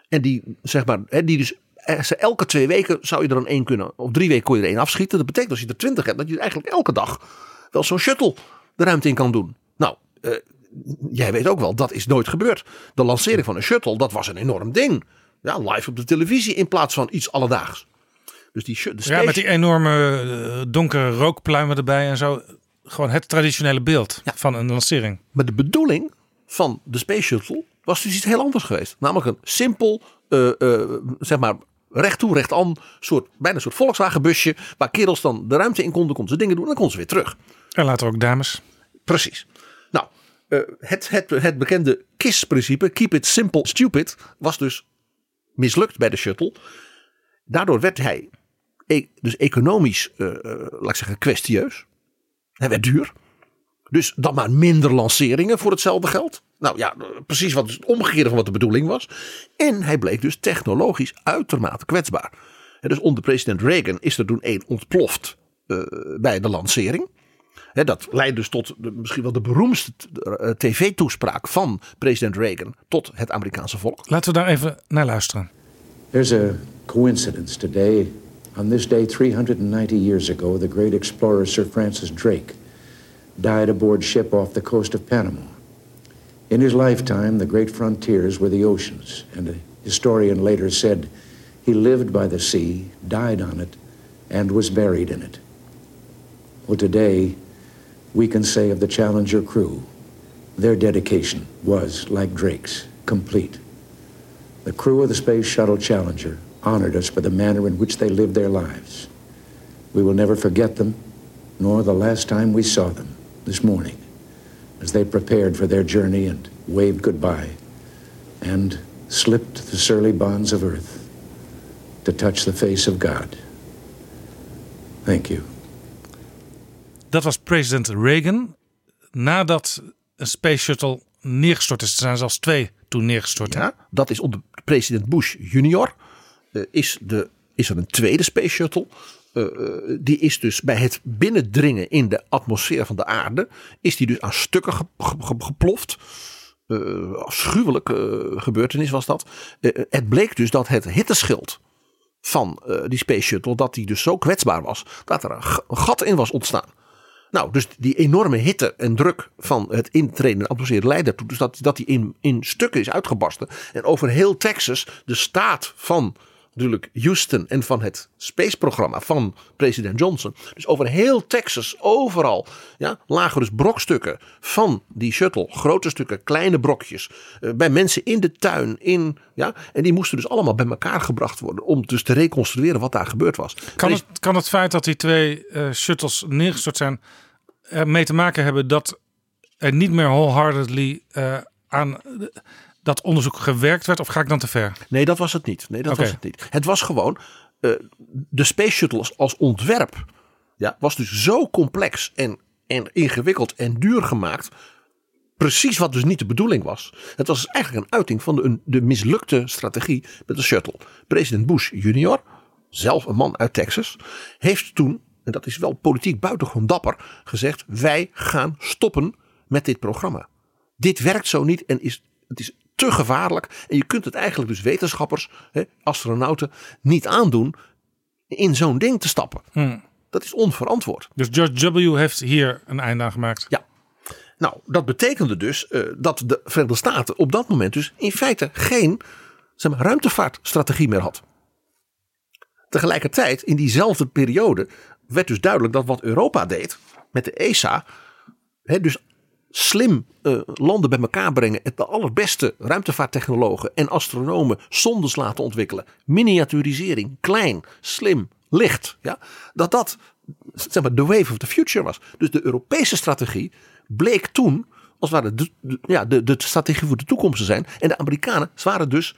En die, zeg maar, hè, die dus, eh, elke twee weken zou je er dan één kunnen. Of drie weken kon je er één afschieten. Dat betekent als je er twintig hebt, dat je eigenlijk elke dag wel zo'n shuttle de ruimte in kan doen. Nou, eh, jij weet ook wel, dat is nooit gebeurd. De lancering van een shuttle, dat was een enorm ding. Ja, live op de televisie in plaats van iets alledaags. Dus die, de Ja, met die enorme eh, donkere rookpluimen erbij en zo. Gewoon het traditionele beeld van een lancering. Maar de bedoeling van de Space Shuttle was dus iets heel anders geweest. Namelijk een simpel, eh, eh, zeg maar, recht toe, recht aan, soort, bijna een soort Volkswagen busje. Waar kerels dan de ruimte in konden, konden ze dingen doen en dan konden ze weer terug. En later ook dames. Precies. Nou, het, het, het bekende KISS-principe, keep it simple, stupid, was dus mislukt bij de shuttle. Daardoor werd hij dus economisch, eh, eh, laat ik zeggen, kwestieus. Hij werd duur. Dus dan maar minder lanceringen voor hetzelfde geld. Nou ja, eh, precies wat het omgekeerde van wat de bedoeling was. En hij bleek dus technologisch uitermate kwetsbaar. En dus onder president Reagan is er toen één ontploft eh, bij de lancering. Hè, dat leidde dus tot de, misschien wel de beroemdste tv-toespraak van president Reagan tot het Amerikaanse volk. Laten we daar even naar luisteren. There's a coincidence today. On this day, 390 years ago, the great explorer Sir Francis Drake died aboard ship off the coast of Panama. In his lifetime, the great frontiers were the oceans, and a historian later said he lived by the sea, died on it, and was buried in it. Well, today, we can say of the Challenger crew, their dedication was, like Drake's, complete. The crew of the Space Shuttle Challenger honored us for the manner in which they lived their lives. We will never forget them, nor the last time we saw them this morning, as they prepared for their journey and waved goodbye and slipped the surly bonds of earth to touch the face of God. Thank you. Dat was president Reagan. Nadat een space shuttle neergestort is. Er zijn zelfs twee toen neergestort. hè? Ja, dat is onder president Bush junior. Eh, is de is er een tweede Space Shuttle. Eh, eh, die is dus bij het binnendringen in de atmosfeer van de aarde. Is die dus aan stukken ge- ge- ge- geploft. Eh afschuwelijke gebeurtenis was dat. Het bleek dus dat het hitteschild van die Space Shuttle. Dat die dus zo kwetsbaar was. Dat er een gat in was ontstaan. Nou, dus die enorme hitte en druk van het intreden in de atmosfeer leidde ertoe. Dus dat, dat die in, in stukken is uitgebarsten. En over heel Texas, de staat van natuurlijk Houston en van het space-programma van president Johnson. Dus over heel Texas, overal, ja, lagen dus brokstukken van die shuttle. Grote stukken, kleine brokjes. eh, bij mensen in de tuin, in, ja. En die moesten dus allemaal bij elkaar gebracht worden. Om dus te reconstrueren wat daar gebeurd was. Kan het, kan het feit dat die twee eh, shuttles neergestort zijn ermee te maken hebben dat er niet meer wholeheartedly eh, aan dat onderzoek gewerkt werd? Of ga ik dan te ver? Nee, dat was het niet. Nee, dat was het niet. Het was gewoon eh, de Space Shuttle als, ontwerp. Ja, was dus zo complex en, en ingewikkeld en duur gemaakt. Precies wat dus niet de bedoeling was. Het was dus eigenlijk een uiting van de, de mislukte strategie met de shuttle. President Bush junior, zelf een man uit Texas, heeft toen, en dat is wel politiek buitengewoon dapper, gezegd: wij gaan stoppen met dit programma. Dit werkt zo niet en is, het is te gevaarlijk. En je kunt het eigenlijk dus wetenschappers, hè, astronauten, niet aandoen in zo'n ding te stappen. Hmm. Dat is onverantwoord. Dus George W. heeft hier een einde aan gemaakt. Ja. Nou, dat betekende dus eh, dat de Verenigde Staten op dat moment dus in feite geen zeg maar, ruimtevaartstrategie meer had. Tegelijkertijd, in diezelfde periode, werd dus duidelijk dat wat Europa deed met de ESA, hè, dus slim eh, landen bij elkaar brengen, het de allerbeste ruimtevaarttechnologen en astronomen zondes laten ontwikkelen, miniaturisering, klein, slim, licht, ja, dat dat zeg maar, de wave of the future was. Dus de Europese strategie bleek toen als het de- ja, de, de strategie voor de toekomst te zijn. En de Amerikanen waren dus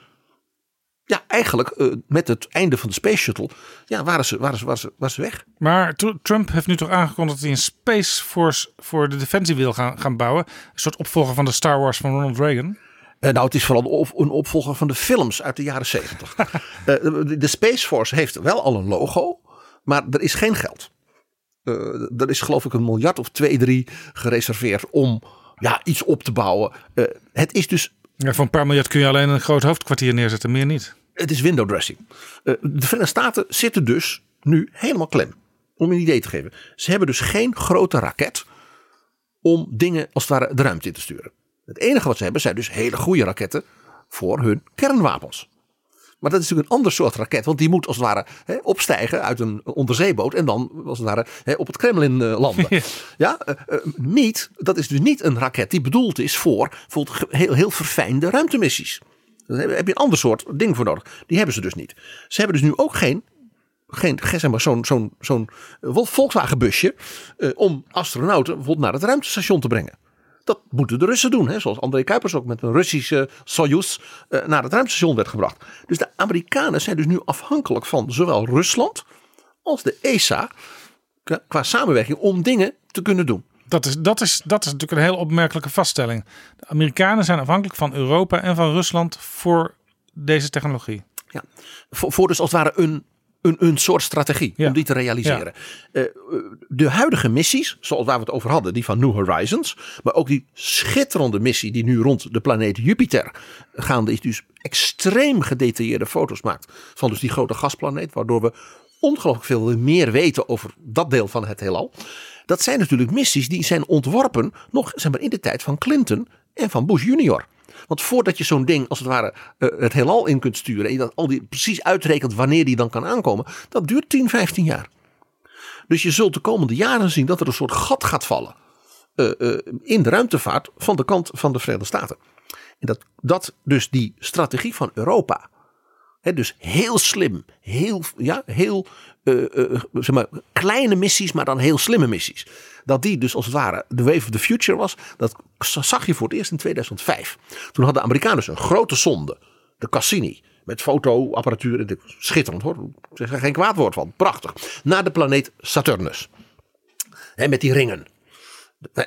ja, eigenlijk eh, met het einde van de Space Shuttle ja, waren, ze, waren, ze, waren, ze, waren ze weg. Maar Tr- Trump heeft nu toch aangekondigd dat hij een Space Force voor de defensie wil gaan, gaan bouwen. Een soort opvolger van de Star Wars van Ronald Reagan. Eh, nou, het is vooral een op- een opvolger van de films uit de jaren zeventig. Eh, de, de Space Force heeft wel al een logo, maar er is geen geld. Er is geloof ik een miljard of twee, drie gereserveerd om ja, iets op te bouwen. Het is dus Ja, voor een paar miljard kun je alleen een groot hoofdkwartier neerzetten, meer niet. Het is window dressing. Eh, de Verenigde Staten zitten dus nu helemaal klem. Om een idee te geven. Ze hebben dus geen grote raket om dingen als het ware de ruimte in te sturen. Het enige wat ze hebben zijn dus hele goede raketten voor hun kernwapens. Maar dat is natuurlijk een ander soort raket. Want die moet als het ware hè, opstijgen uit een onderzeeboot. En dan als het ware hè, op het Kremlin eh, landen. ja, eh, niet, dat is dus niet een raket die bedoeld is voor bijvoorbeeld heel, heel verfijnde ruimtemissies. Daar heb je een ander soort ding voor nodig. Die hebben ze dus niet. Ze hebben dus nu ook geen, geen, zeg maar, zo'n zo'n zo'n eh, Volkswagen busje. eh, om astronauten bijvoorbeeld naar het ruimtestation te brengen. Dat moeten de Russen doen. Hè? Zoals André Kuipers ook met een Russische Soyuz eh, naar het ruimtestation werd gebracht. Dus de Amerikanen zijn dus nu afhankelijk van zowel Rusland als de ESA. Qua samenwerking om dingen te kunnen doen. Dat is, dat, is, dat is natuurlijk een heel opmerkelijke vaststelling. De Amerikanen zijn afhankelijk van Europa en van Rusland voor deze technologie. Ja. Voor, voor dus als het ware een, een, een soort strategie om die te realiseren. Eh, de huidige missies, zoals waar we het over hadden, die van New Horizons. Maar ook die schitterende missie die nu rond de planeet Jupiter gaande is. Dus extreem gedetailleerde foto's maakt van dus die grote gasplaneet. Waardoor we ongelooflijk veel meer weten over dat deel van het heelal. Dat zijn natuurlijk missies die zijn ontworpen nog zeg maar, in de tijd van Clinton en van Bush junior. Want voordat je zo'n ding als het ware eh, het heelal in kunt sturen. En je dat al die precies uitrekent wanneer die dan kan aankomen. Dat duurt 10, 15 jaar. Dus je zult de komende jaren zien dat er een soort gat gaat vallen. eh, eh, in de ruimtevaart van de kant van de Verenigde Staten. En dat, dat dus die strategie van Europa. Hè, dus heel slim, heel, ja, heel eh, eh, zeg maar, kleine missies, maar dan heel slimme missies. Dat die dus als het ware de wave of the future was. Dat zag je voor het eerst in 2005. Toen hadden de Amerikanen dus een grote zonde, de Cassini. Met fotoapparatuur. Schitterend hoor. Ik zeg er geen kwaad woord van. Prachtig. Naar de planeet Saturnus. Hè, met die ringen.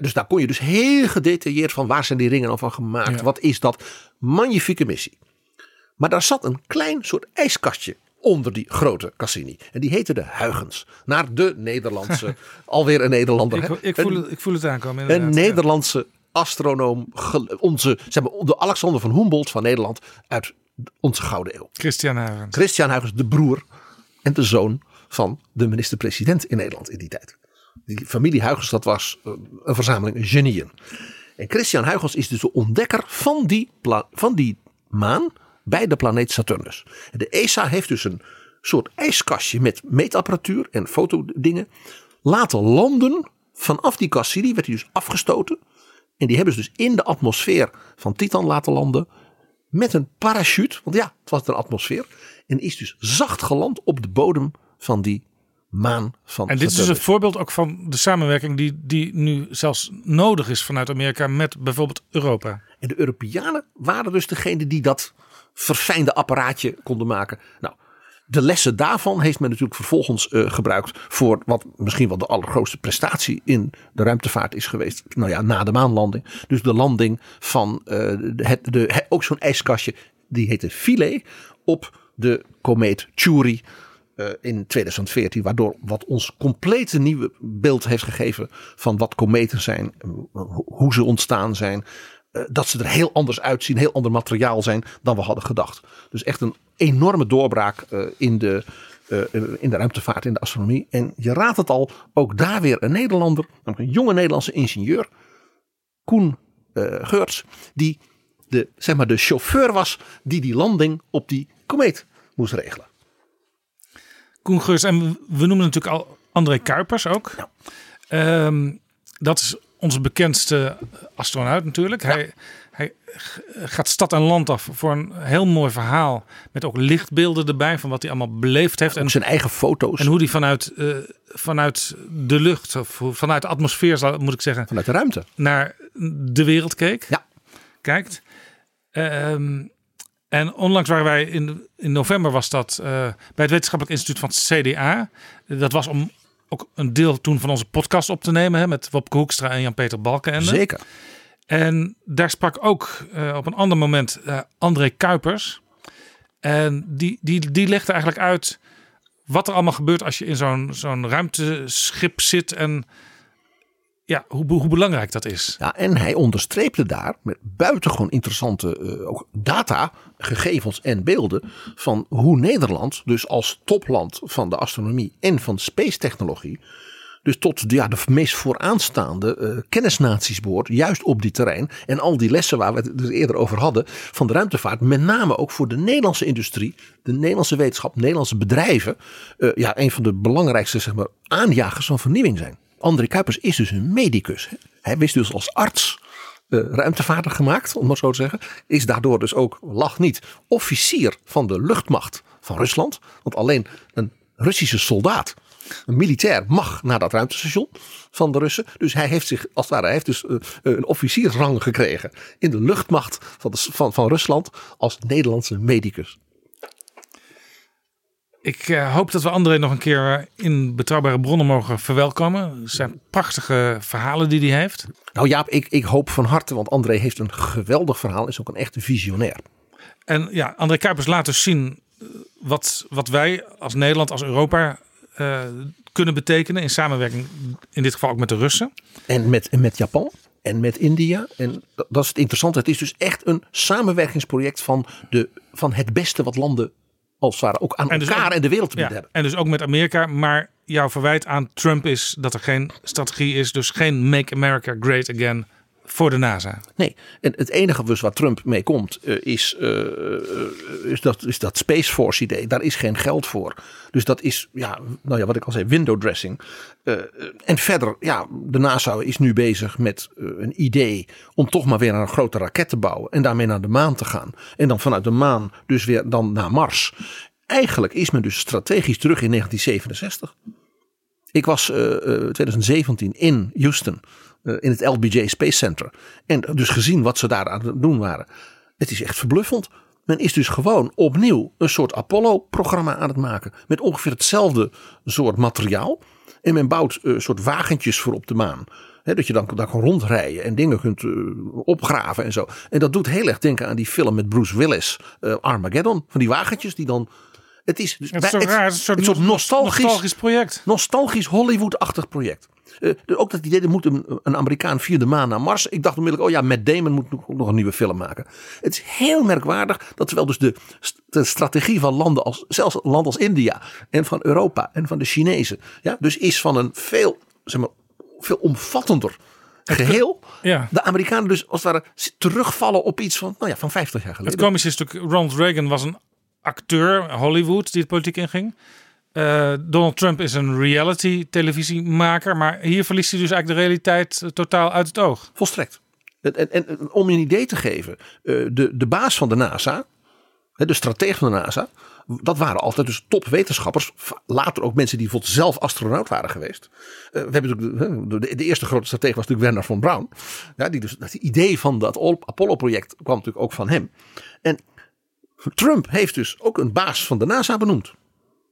Dus daar kon je dus heel gedetailleerd van waar zijn die ringen dan van gemaakt. Wat is dat? Magnifieke missie. Maar daar zat een klein soort ijskastje onder die grote Cassini. En die heette de Huygens. Naar de Nederlandse, alweer een Nederlander. Ik, ik, voel, het, ik voel het aankomen. een. Nederlandse astronoom, onze, zeg maar, de Alexander van Humboldt van Nederland uit onze Gouden Eeuw. Christian Huygens. Christian Huygens, de broer en de zoon van de minister-president in Nederland in die tijd. Die familie Huygens, dat was eh, een verzameling genieën. En Christian Huygens is dus de ontdekker van die, van die maan bij de planeet Saturnus. De ESA heeft dus een soort ijskastje met meetapparatuur en fotodingen laten landen. Vanaf die Cassini werd hij dus afgestoten. En die hebben ze dus in de atmosfeer van Titan laten landen. Met een parachute, want ja, het was een atmosfeer. En is dus zacht geland op de bodem van die maan van En dit is een voorbeeld ook van de samenwerking die, die nu zelfs nodig is vanuit Amerika met bijvoorbeeld Europa. En de Europeanen waren dus degene die dat verfijnde apparaatje konden maken. Nou, de lessen daarvan heeft men natuurlijk vervolgens eh, gebruikt voor wat misschien wel de allergrootste prestatie in de ruimtevaart is geweest. Nou ja, na de maanlanding. Dus de landing van eh, het, de, ook zo'n ijskastje, die heette Philae, op de komeet Chury eh, in 2014. Waardoor wat ons complete nieuwe beeld heeft gegeven van wat kometen zijn, ho- hoe ze ontstaan zijn. Eh, dat ze er heel anders uitzien, heel ander materiaal zijn dan we hadden gedacht. Dus echt een enorme doorbraak eh, in, de, eh, in de ruimtevaart, in de astronomie. En je raadt het al, ook daar weer een Nederlander, een jonge Nederlandse ingenieur, Koen Geurts, die de, zeg maar de chauffeur was die die landing op die komeet moest regelen. Koen Geurs, en we- we noemen natuurlijk al André Kuipers ook. Ehm, dat is onze bekendste astronaut natuurlijk. Hij, hij gaat stad en land af voor een heel mooi verhaal. Met ook lichtbeelden erbij van wat hij allemaal beleefd heeft. En zijn eigen foto's. En hoe hij vanuit, eh, vanuit de lucht, of vanuit de atmosfeer moet ik zeggen. Vanuit de ruimte. Naar de wereld keek. Ja. Kijkt. Ehm, en onlangs waren wij in, in november was dat eh, bij het Wetenschappelijk Instituut van het CDA. Dat was om ook een deel toen van onze podcast op te nemen hè, met Wopke Hoekstra en Jan-Peter Balkenende. Zeker. En daar sprak ook eh, op een ander moment eh, André Kuipers. En die, die, die legde eigenlijk uit wat er allemaal gebeurt als je in zo'n zo'n ruimteschip zit en ja, hoe, hoe belangrijk dat is. Ja, en hij onderstreepte daar met buitengewoon interessante eh, ook data, gegevens en beelden van hoe Nederland dus als topland van de astronomie en van space technologie dus tot de, ja, de meest vooraanstaande eh, kennisnaties behoort, juist op die terrein. En al die lessen waar we het dus eerder over hadden van de ruimtevaart, met name ook voor de Nederlandse industrie, de Nederlandse wetenschap, Nederlandse bedrijven, eh, ja, een van de belangrijkste zeg maar, aanjagers van vernieuwing zijn. André Kuipers is dus een medicus. Hij wist dus als arts eh, ruimtevaarder gemaakt, om maar zo te zeggen. Is daardoor dus ook, lach niet, officier van de luchtmacht van Rusland. Want alleen een Russische soldaat, een militair, mag naar dat ruimtestation van de Russen. Dus hij heeft zich, als het ware, hij heeft dus eh, een officiersrang gekregen in de luchtmacht van, van, van Rusland als Nederlandse medicus. Ik eh, hoop dat we André nog een keer in betrouwbare bronnen mogen verwelkomen. Het zijn prachtige verhalen die hij heeft. Nou Jaap, ik, ik hoop van harte, want André heeft een geweldig verhaal, is ook een echte visionair. En ja, André Kuipers laat dus zien eh, wat, wat wij als Nederland, als Europa eh, kunnen betekenen in samenwerking, in dit geval ook met de Russen. En met, en met Japan en met India. En dat, dat is het interessante. Het is dus echt een samenwerkingsproject van, de, van het beste wat landen als het ware ook aan dus elkaar ook- en de wereld te ja, bieden hebben. En dus ook met Amerika. Maar jouw verwijt aan Trump is dat er geen strategie is. Dus geen Make America Great Again voor de NASA. Nee, en het enige dus waar Trump mee komt eh, is, eh, eh, is, dat, is dat Space Force idee. Daar is geen geld voor. Dus dat is, ja, nou ja, wat ik al zei, window dressing. En verder, ja, de NASA is nu bezig met een idee om toch maar weer een grote raket te bouwen. En daarmee naar de maan te gaan. En dan vanuit de maan dus weer dan naar Mars. Eigenlijk is men dus strategisch terug in 1967. Ik was eh, eh, 2017 in Houston, in het LBJ Space Center. En dus gezien wat ze daar aan het doen waren. Het is echt verbluffend. Men is dus gewoon opnieuw een soort Apollo-programma aan het maken. Met ongeveer hetzelfde soort materiaal. En men bouwt een soort wagentjes voor op de maan. Dat je dan daar kan rondrijden en dingen kunt eh, opgraven en zo. En dat doet heel erg denken aan die film met Bruce Willis, eh, Armageddon. Van die wagentjes die dan Het is, dus Het is bij- toch raar, het is een soort nostalgisch, nostalgisch project. Nostalgisch Hollywood-achtig project. Eh, ook dat idee, er moet een, een Amerikaan via de maan naar Mars. Ik dacht onmiddellijk, oh ja, Matt Damon moet nog, nog een nieuwe film maken. Het is heel merkwaardig dat terwijl dus de, st- de strategie van landen als, zelfs een land als India en van Europa en van de Chinezen, ja, dus is van een veel, zeg maar, veel omvattender geheel. Ja. De Amerikanen dus als het ware terugvallen op iets van, nou ja, van 50 jaar Het geleden. komische is natuurlijk, Ronald Reagan was een acteur, Hollywood, die de politiek inging. Eh, Donald Trump is een reality televisiemaker, maar hier verliest hij dus eigenlijk de realiteit eh, totaal uit het oog. Volstrekt. En, en, om je een idee te geven, eh, de, de baas van de NASA, de strateeg van de NASA, dat waren altijd dus topwetenschappers. Later ook mensen die bijvoorbeeld zelf astronaut waren geweest. We hebben natuurlijk, de, de, eerste grote strateeg was natuurlijk Werner von Braun. Ja, die dus, het idee van dat Apollo-project kwam natuurlijk ook van hem. En Trump heeft dus ook een baas van de NASA benoemd.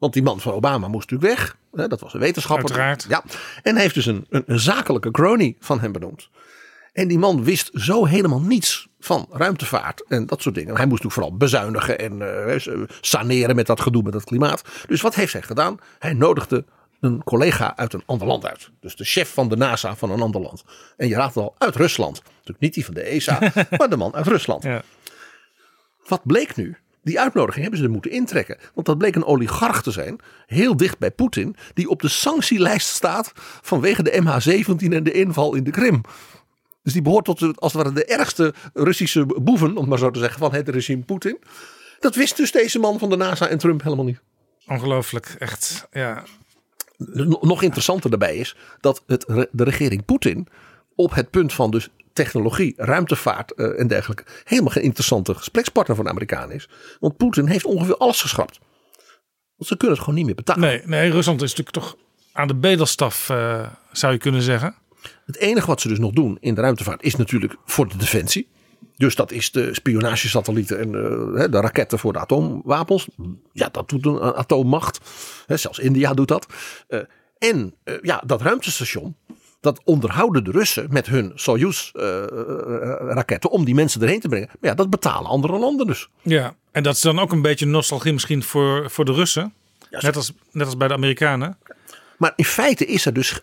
Want die man van Obama moest natuurlijk weg. Hè, Dat was een wetenschapper. Uiteraard. Ja. En heeft dus een, een, een zakelijke crony van hem benoemd. En die man wist zo helemaal niets van ruimtevaart en dat soort dingen. Hij moest natuurlijk vooral bezuinigen en eh, saneren met dat gedoe met het klimaat. Dus wat heeft hij gedaan? Hij nodigde een collega uit een ander land uit. Dus de chef van de NASA van een ander land. En je raadt het al, uit Rusland. Natuurlijk niet die van de ESA, maar de man uit Rusland. Wat bleek nu? Die uitnodiging hebben ze er moeten intrekken. Want dat bleek een oligarch te zijn, heel dicht bij Poetin, die op de sanctielijst staat vanwege de MH17 en de inval in de Krim. Dus die behoort tot de, als het ware de ergste Russische boeven, om het maar zo te zeggen, van het regime Poetin. Dat wist dus deze man van de NASA en Trump helemaal niet. Ongelooflijk, echt. Ja. Nog interessanter daarbij is dat het, de regering Poetin op het punt van dus technologie, ruimtevaart eh, en dergelijke helemaal geen interessante gesprekspartner van de Amerikanen is. Want Poetin heeft ongeveer alles geschrapt. Want ze kunnen het gewoon niet meer betalen. Nee, nee, Rusland is natuurlijk toch aan de bedelstaf, eh, zou je kunnen zeggen. Het enige wat ze dus nog doen in de ruimtevaart is natuurlijk voor de defensie. Dus dat is de spionagesatellieten en eh, de raketten voor de atoomwapens. Ja, dat doet een atoommacht. Zelfs India doet dat. En ja, dat ruimtestation. Dat onderhouden de Russen met hun Soyuz-raketten om die mensen erheen te brengen. Maar ja, dat betalen andere landen dus. Ja, en dat is dan ook een beetje nostalgie misschien voor, voor de Russen. net, als, net als bij de Amerikanen. Maar in feite is er dus.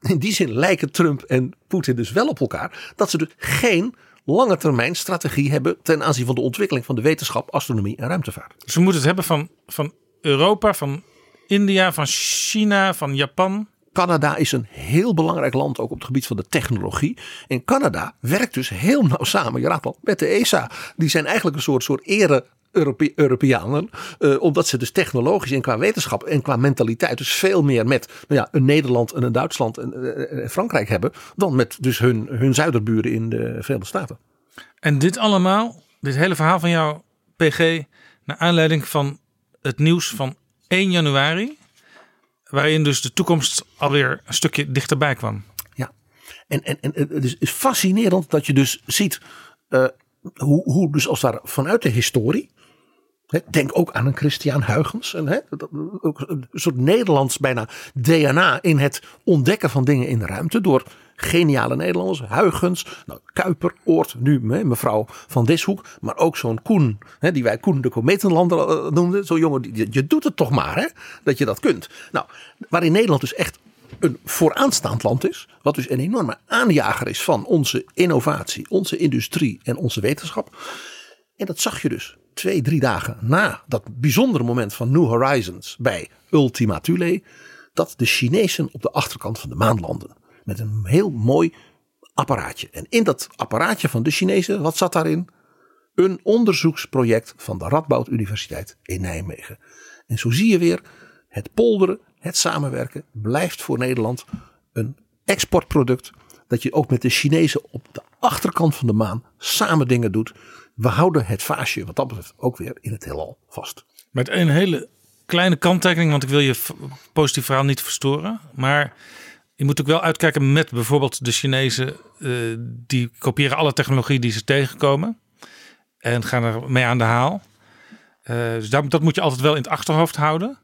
In die zin lijken Trump en Poetin dus wel op elkaar. Dat ze dus geen lange termijn strategie hebben. ten aanzien van de ontwikkeling van de wetenschap, astronomie en ruimtevaart. Ze moeten het hebben van, van Europa, van India, van China, van Japan. Canada is een heel belangrijk land ook op het gebied van de technologie. En Canada werkt dus heel nauw samen, je raadt al, met de ESA. Die zijn eigenlijk een soort, soort ere Europe- Europeanen. eh, omdat ze dus technologisch en qua wetenschap en qua mentaliteit dus veel meer met nou ja, een Nederland en een Duitsland en, eh, Frankrijk hebben. Dan met dus hun, hun zuiderburen in de Verenigde Staten. En dit allemaal, dit hele verhaal van jou, PG, naar aanleiding van het nieuws van 1 januari. Waarin dus de toekomst alweer een stukje dichterbij kwam. Ja, en, en, en het is, fascinerend dat je dus ziet eh, hoe, hoe dus als daar vanuit de historie. Denk ook aan een Christian Huygens. En, hè, dat- ook een soort Nederlands bijna DNA in het ontdekken van dingen in de ruimte. Door geniale Nederlanders. Huygens, nou, Kuiper, Oort, nu mevrouw Van Dishoek. Maar ook zo'n Koen, hè, die wij Koen de Kometenlander eh, noemden. Zo'n jongen, die, je doet het toch maar hè, dat je dat kunt. Nou, waarin Nederland dus echt een vooraanstaand land is. Wat dus een enorme aanjager is van onze innovatie, onze industrie en onze wetenschap. En dat zag je dus twee, drie dagen na dat bijzondere moment van New Horizons bij Ultima Thule. Dat de Chinezen op de achterkant van de maan landen. Met een heel mooi apparaatje. En in dat apparaatje van de Chinezen, wat zat daarin? Een onderzoeksproject van de Radboud Universiteit in Nijmegen. En zo zie je weer, het polderen, het samenwerken blijft voor Nederland een exportproduct. Dat je ook met de Chinezen op de achterkant van de maan samen dingen doet. We houden het vaasje wat dat betreft ook weer in het heelal vast. Met een hele kleine kanttekening, want ik wil je positief verhaal niet verstoren. Maar je moet ook wel uitkijken met bijvoorbeeld de Chinezen. eh, die kopiëren alle technologie die ze tegenkomen. En gaan er mee aan de haal. Eh, dus dat, dat moet je altijd wel in het achterhoofd houden.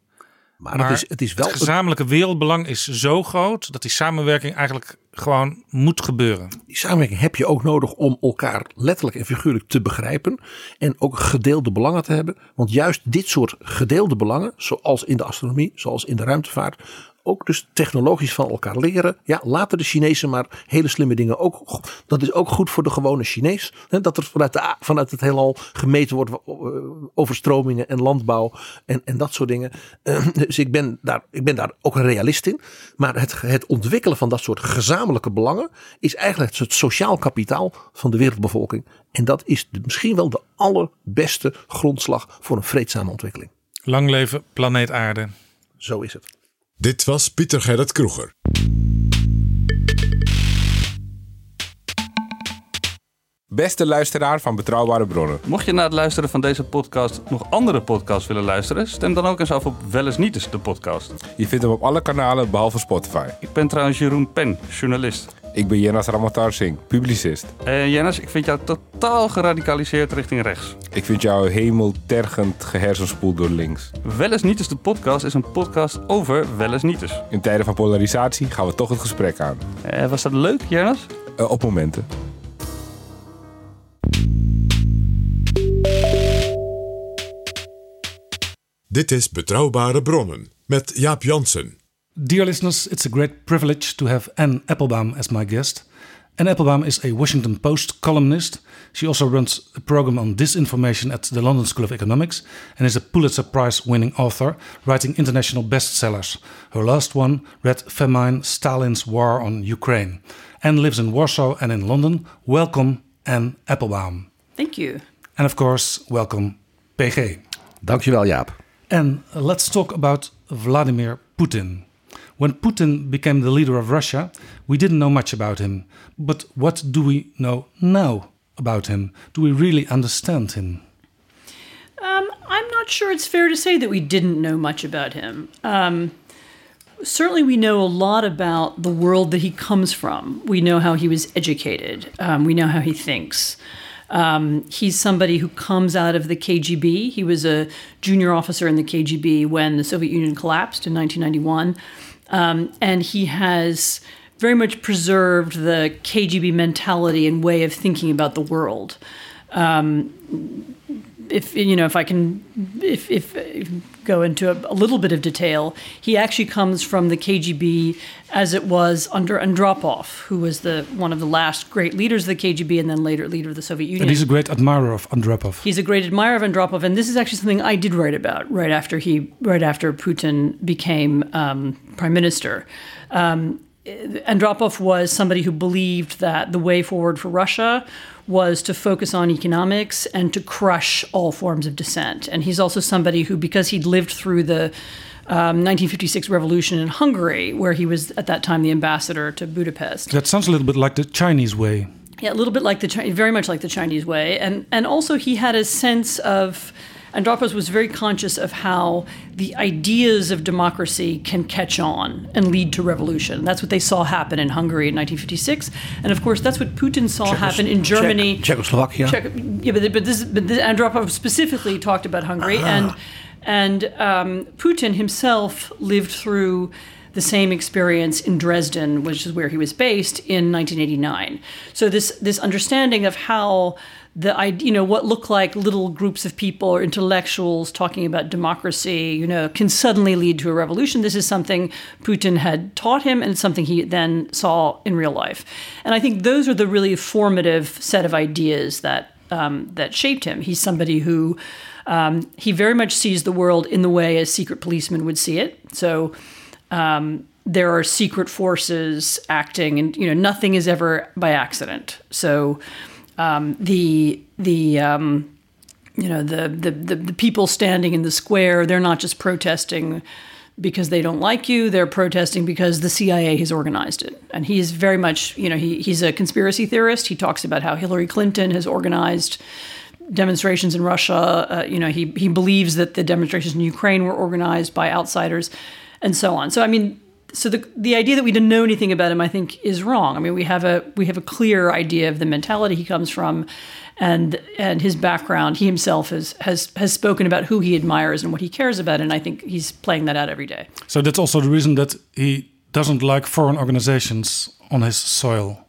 Maar, het, is, het is wel. Het gezamenlijke wereldbelang is zo groot dat die samenwerking eigenlijk gewoon moet gebeuren. Die samenwerking heb je ook nodig om elkaar letterlijk en figuurlijk te begrijpen. En ook gedeelde belangen te hebben. Want juist dit soort gedeelde belangen, zoals in de astronomie, zoals in de ruimtevaart, ook dus technologisch van elkaar leren. Ja, laten de Chinezen maar hele slimme dingen ook. Dat is ook goed voor de gewone Chinees. Hè, dat er vanuit, de, vanuit het heelal gemeten wordt eh, overstromingen en landbouw en, en dat soort dingen. Eh, dus ik ben, daar, ik ben daar ook een realist in. Maar het, het ontwikkelen van dat soort gezamenlijke belangen is eigenlijk het sociaal kapitaal van de wereldbevolking. En dat is de, misschien wel de allerbeste grondslag voor een vreedzame ontwikkeling. Lang leven planeet Aarde. Zo is het. Dit was Pieter Gerrit Kroeger. Beste luisteraar van Betrouwbare Bronnen. Mocht je na het luisteren van deze podcast nog andere podcasts willen luisteren, stem dan ook eens af op Wel eens Niet eens, de podcast. Je vindt hem op alle kanalen behalve Spotify. Ik ben trouwens Jeroen Pen, journalist. Ik ben Jenas Ramatar Singh, publicist. En Jennis, ik vind jou totaal geradicaliseerd richting rechts. Ik vind jou hemeltergend gehersenspoeld door links. Wel eens Niet eens, de podcast is een podcast over Wel eens Niet eens. In tijden van polarisatie gaan we toch het gesprek aan. Eh, was dat leuk, Jennis? Uh, op momenten. Dit is Betrouwbare Bronnen met Jaap Jansen. Dear listeners, it's a great privilege to have Anne Applebaum as my guest. Anne Applebaum is a Washington Post columnist. She also runs a program on disinformation at the London School of Economics and is a Pulitzer Prize winning author, writing international bestsellers. Her last one read Famine Stalin's War on Ukraine. Anne lives in Warsaw and in London. Welcome, Anne Applebaum. Thank you. And of course, welcome, PG. Dankjewel, Jaap. And let's talk about Vladimir Putin. When Putin became the leader of Russia, we didn't know much about him. But what do we know now about him? Do we really understand him? Um, I'm not sure it's fair to say that we didn't know much about him. Um, certainly, we know a lot about the world that he comes from. We know how he was educated, um, we know how he thinks. Um, he's somebody who comes out of the KGB. He was a junior officer in the KGB when the Soviet Union collapsed in 1991. Um, and he has very much preserved the KGB mentality and way of thinking about the world. Um, if you know, if I can, if, if, if go into a, a, little bit of detail, he actually comes from the KGB as it was under Andropov, who was the one of the last great leaders of the KGB and then later leader of the Soviet Union. And he's a great admirer of Andropov. He's a great admirer of Andropov, and this is actually something I did write about right after he, right after Putin became um, prime minister. Um, Andropov was somebody who believed that the way forward for Russia was to focus on economics and to crush all forms of dissent. And he's also somebody who, because he'd lived through the um, 1956 revolution in Hungary, where he was at that time the ambassador to Budapest. That sounds a little bit like the Chinese way. Yeah, a little bit like the Chinese, very much like the Chinese way, and and also he had a sense of. Andropos was very conscious of how the ideas of democracy can catch on and lead to revolution. That's what they saw happen in Hungary in 1956, and of course that's what Putin saw Czechos- happen in Germany, Czech- Czechoslovakia. Czech, yeah, but, but this, but this, Andropov specifically talked about Hungary, Ah. and and um, Putin himself lived through the same experience in Dresden, which is where he was based in 1989. So this this understanding of how the you know what look like little groups of people or intellectuals talking about democracy, you know, can suddenly lead to a revolution. This is something Putin had taught him, and something he then saw in real life. And I think those are the really formative set of ideas that um, that shaped him. He's somebody who um, he very much sees the world in the way a secret policeman would see it. So um, there are secret forces acting, and you know nothing is ever by accident. So um, the the um, you know the, the the the people standing in the square, they're not just protesting because they don't like you. They're protesting because the CIA has organized it. And he is very much, you know, he, he's a conspiracy theorist. He talks about how Hillary Clinton has organized demonstrations in Russia. Uh, you know, he, he believes that the demonstrations in Ukraine were organized by outsiders and so on. So, I mean, so the, the idea that we didn't know anything about him, I think, is wrong. I mean, we have a we have a clear idea of the mentality he comes from, and and his background. He himself has has has spoken about who he admires and what he cares about, and I think he's playing that out every day. So that's also the reason that he doesn't like foreign organizations on his soil.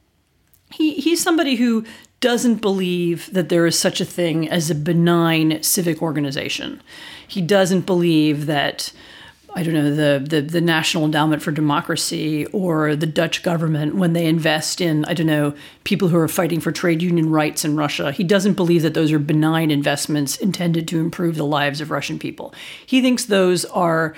He, he's somebody who doesn't believe that there is such a thing as a benign civic organization. He doesn't believe that, I don't know, the, the, the National Endowment for Democracy or the Dutch government, when they invest in, I don't know, people who are fighting for trade union rights in Russia, he doesn't believe that those are benign investments intended to improve the lives of Russian people. He thinks those are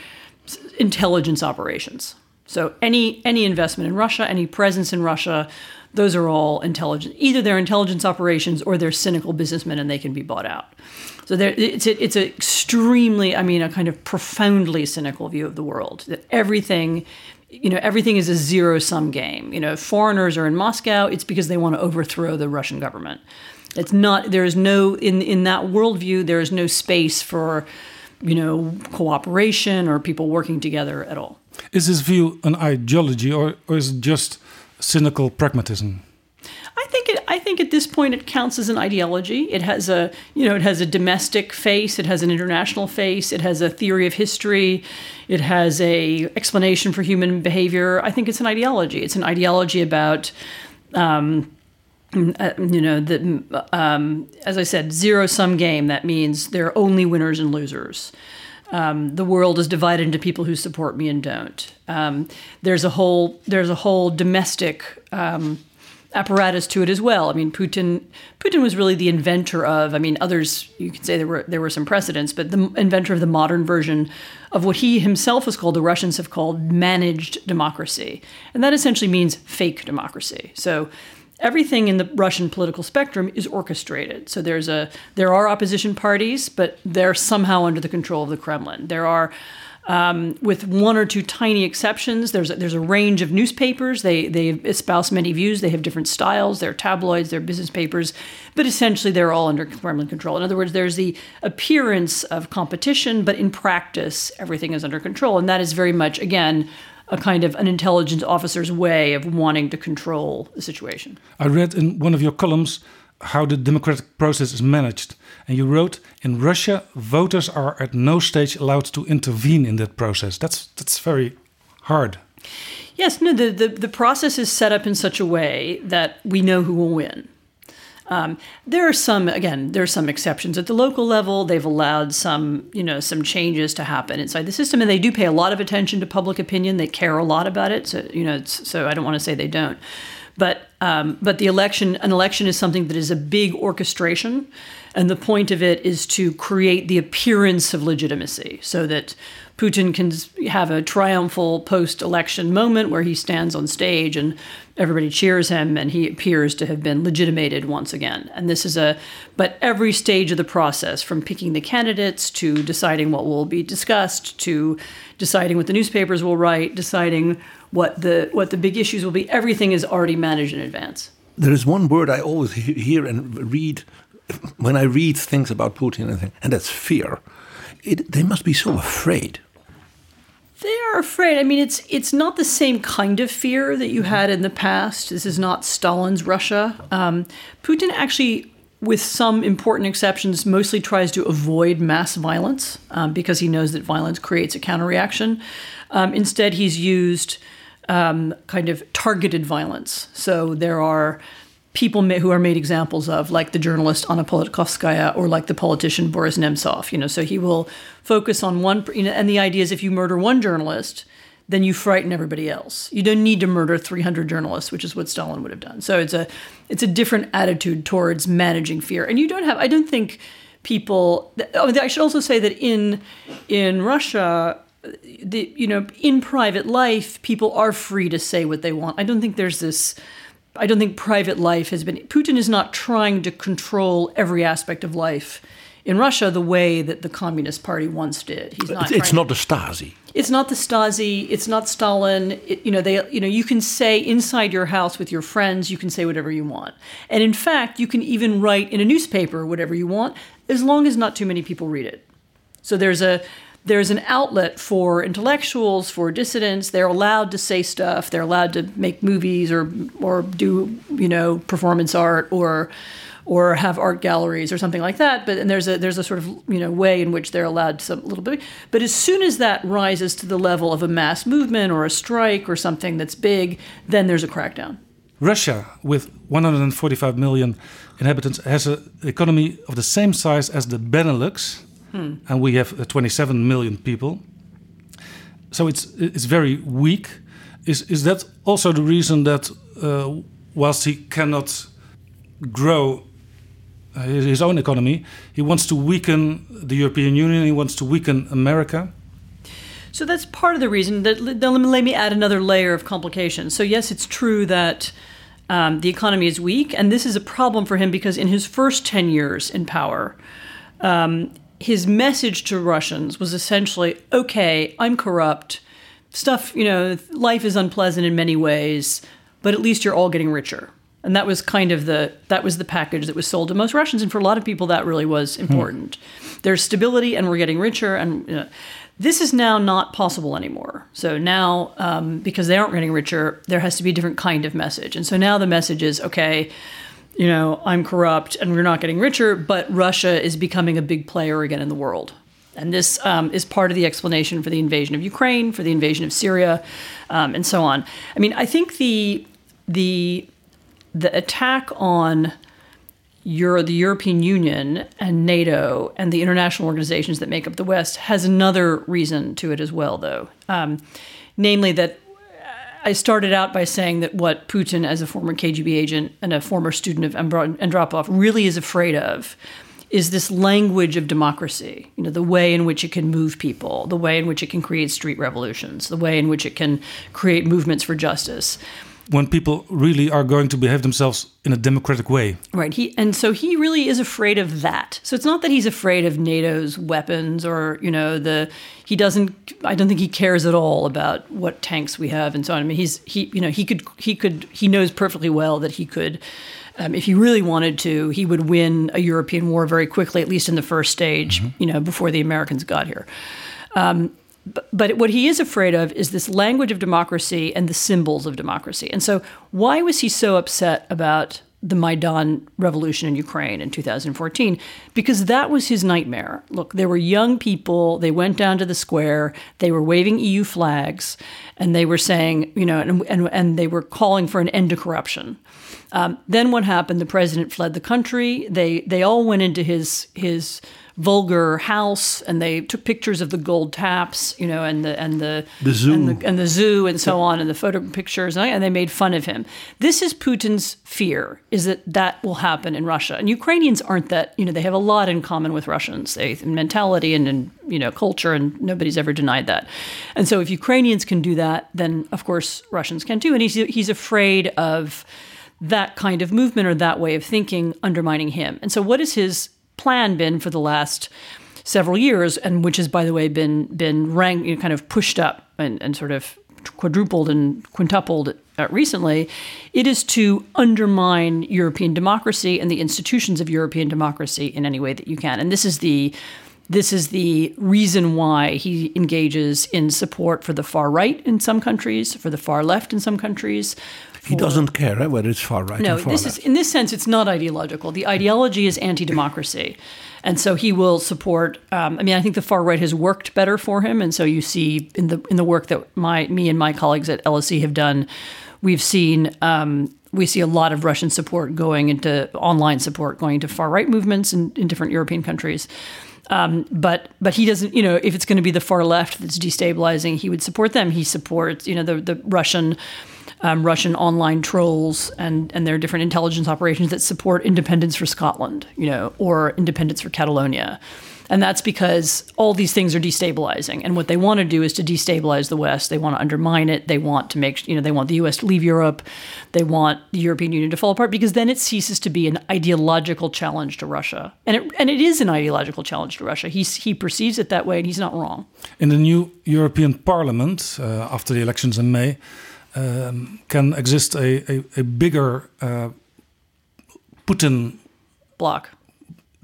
intelligence operations. So any any investment in Russia, any presence in Russia, those are all intelligent. Either they're intelligence operations or they're cynical businessmen, and they can be bought out. So there, it's a, it's an extremely, I mean, a kind of profoundly cynical view of the world. That everything, you know, everything is a zero sum game. You know, if foreigners are in Moscow, it's because they want to overthrow the Russian government. It's not. There is no in in that worldview. There is no space for, you know, cooperation or people working together at all. Is this view an ideology or, or is it just cynical pragmatism? I think at this point it counts as an ideology. It has a you know it has a domestic face. It has an international face. It has a theory of history. It has a explanation for human behavior. I think it's an ideology. It's an ideology about. Um, uh, you know, the, um, as I said, zero sum game. That means there are only winners and losers. Um, the world is divided into people who support me and don't. Um, there's a whole there's a whole domestic um, apparatus to it as well. I mean, Putin Putin was really the inventor of. I mean, others you could say there were there were some precedents, but the inventor of the modern version of what he himself has called, the Russians have called managed democracy, and that essentially means fake democracy. So everything in the Russian political spectrum is orchestrated. So there's a there are opposition parties, but they're somehow under the control of the Kremlin. There are um, with one or two tiny exceptions, there's a, there's a range of newspapers. They they espouse many views. They have different styles. They're tabloids. They're business papers, but essentially they're all under Kremlin control. In other words, there's the appearance of competition, but in practice, everything is under control, and that is very much again a kind of an intelligence officer's way of wanting to control the situation. I read in one of your columns how the democratic process is managed. And you wrote, in Russia, voters are at no stage allowed to intervene in that process. That's, that's very hard. Yes, no, the, the, the process is set up in such a way that we know who will win. Um, there are some, again, there are some exceptions at the local level. They've allowed some, you know, some changes to happen inside the system, and they do pay a lot of attention to public opinion. They care a lot about it. So, you know, so I don't want to say they don't, but um, but the election, an election is something that is a big orchestration, and the point of it is to create the appearance of legitimacy, so that Putin can have a triumphal post-election moment where he stands on stage and everybody cheers him and he appears to have been legitimated once again. And this is a but every stage of the process from picking the candidates to deciding what will be discussed to deciding what the newspapers will write, deciding what the what the big issues will be, everything is already managed in advance. There is one word I always hear and read when I read things about Putin and, and that's fear. It, they must be so afraid they are afraid. I mean, it's it's not the same kind of fear that you had in the past. This is not Stalin's Russia. Um, Putin actually, with some important exceptions, mostly tries to avoid mass violence um, because he knows that violence creates a counterreaction. Um, instead, he's used um, kind of targeted violence. So there are people who are made examples of, like the journalist Anna Politkovskaya or like the politician Boris Nemtsov. You know, so he will focus on one. You know, and the idea is if you murder one journalist, then you frighten everybody else. You don't need to murder 300 journalists, which is what Stalin would have done. So it's a it's a different attitude towards managing fear. And you don't have. I don't think people. I should also say that in in Russia. The, you know, in private life, people are free to say what they want. I don't think there's this I don't think private life has been. Putin is not trying to control every aspect of life in Russia the way that the Communist Party once did. He's not. It's not the Stasi. It's not the Stasi. It's not Stalin. It, you know, they. You know, you can say inside your house with your friends, you can say whatever you want, and in fact, you can even write in a newspaper whatever you want, as long as not too many people read it. So there's a there's an outlet for intellectuals, for dissidents. They're allowed to say stuff. They're allowed to make movies or or do you know performance art or or have art galleries or something like that. But and there's a there's a sort of you know way in which they're allowed some little bit. But as soon as that rises to the level of a mass movement or a strike or something that's big, then there's a crackdown. Russia, with 145 million inhabitants, has an economy of the same size as the Benelux, Hmm. and we have uh, 27 million people. So it's it's very weak. Is is that also the reason that uh, whilst he cannot grow uh, his own economy, he wants to weaken the European Union. He wants to weaken America. So that's part of the reason. That let me- add another layer of complication. So yes, it's true that um, the economy is weak, and this is a problem for him because in his first ten years in power, um, his message to Russians was essentially, "Okay, I'm corrupt. Stuff, you know, life is unpleasant in many ways, but at least you're all getting richer." And that was kind of the that was the package that was sold to most Russians, and for a lot of people, that really was important. There's stability, and we're getting richer, and. You know, this is now not possible anymore. So now, um, because they aren't getting richer, there has to be a different kind of message. And so now the message is okay, you know, I'm corrupt and we're not getting richer, but Russia is becoming a big player again in the world. And this um, is part of the explanation for the invasion of Ukraine, for the invasion of Syria, um, and so on. I mean, I think the the the attack on Euro, the European Union and NATO and the international organizations that make up the West has another reason to it as well, though. Um, namely, that I started out by saying that what Putin, as a former KGB agent and a former student of Andropov, really is afraid of is this language of democracy. You know, the way in which it can move people, the way in which it can create street revolutions, the way in which it can create movements for justice. When people really are going to behave themselves in a democratic way. Right. He and so he really is afraid of that. So it's not that he's afraid of NATO's weapons or, you know, the he doesn't I don't think he cares at all about what tanks we have and so on. I mean he's he you know, he could he could he knows perfectly well that he could um, if he really wanted to, he would win a European war very quickly, at least in the first stage, you know, before the Americans got here. Um, but, what he is afraid of is this language of democracy and the symbols of democracy. And so, why was he so upset about the Maidan revolution in Ukraine in 2014? Because that was his nightmare. Look, there were young people, they went down to the square, they were waving EU flags, and they were saying, you know, and, and, and they were calling for an end to corruption. Um, then what happened? The president fled the country. They they all went into his his vulgar house and they took pictures of the gold taps, you know, and the and the The zoo. and the, and the zoo and so on, and the photo pictures, and they made fun of him. This is Putin's fear: is that that will happen in Russia. And Ukrainians aren't that. You know, they have a lot in common with Russians, they in mentality and in you know culture, and nobody's ever denied that. And so, if Ukrainians can do that, then of course Russians can too. And he's he's afraid of that kind of movement or that way of thinking undermining him. And so, what is his plan been for the last several years, and which has, by the way, been been ranked, you know, kind of pushed up and, and sort of quadrupled and quintupled recently? It is to undermine European democracy and the institutions of European democracy in any way that you can. And this is the this is the reason why he engages in support for the far right in some countries, for the far left in some countries, He doesn't care eh, whether it's far right no, or far this left. is in this sense, it's not ideological. The ideology is anti-democracy, and so he will support. Um, I mean, I think the far right has worked better for him, and so you see in the in the work that my me and my colleagues at LSE have done, we've seen. Um, we see a lot of Russian support going into online support going to far right movements in, in different European countries. Um, but but he doesn't. You know, if it's going to be the far left that's destabilizing, he would support them. He supports you know the the Russian um, Russian online trolls and and their different intelligence operations that support independence for Scotland, you know, or independence for Catalonia. And that's because all these things are destabilizing. And what they want to do is to destabilize the West. They want to undermine it. They want to make, you know, they want the US to leave Europe. They want the European Union to fall apart because then it ceases to be an ideological challenge to Russia. And it, and it is an ideological challenge to Russia. He's, he perceives it that way and he's not wrong. In the new European Parliament, uh, after the elections in May, um, can exist a, a, a bigger uh, Putin bloc.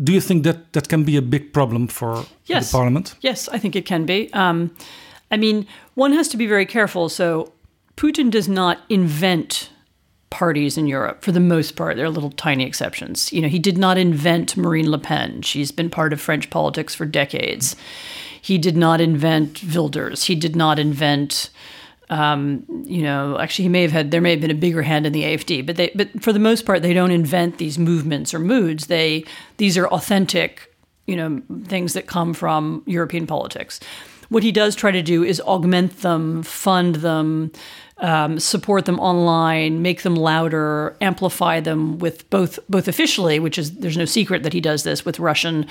Do you think that that can be a big problem for Yes. the Parliament? Yes, I think it can be. Um, I mean, one has to be very careful. So, Putin does not invent parties in Europe for the most part. There are little tiny exceptions. You know, he did not invent Marine Le Pen. She's been part of French politics for decades. He did not invent Wilders. He did not invent. Um, you know, actually, he may have had. There may have been a bigger hand in the AFD, but they, but for the most part, they don't invent these movements or moods. They these are authentic, you know, things that come from European politics. What he does try to do is augment them, fund them, um, support them online, make them louder, amplify them with both both officially, which is there's no secret that he does this with Russian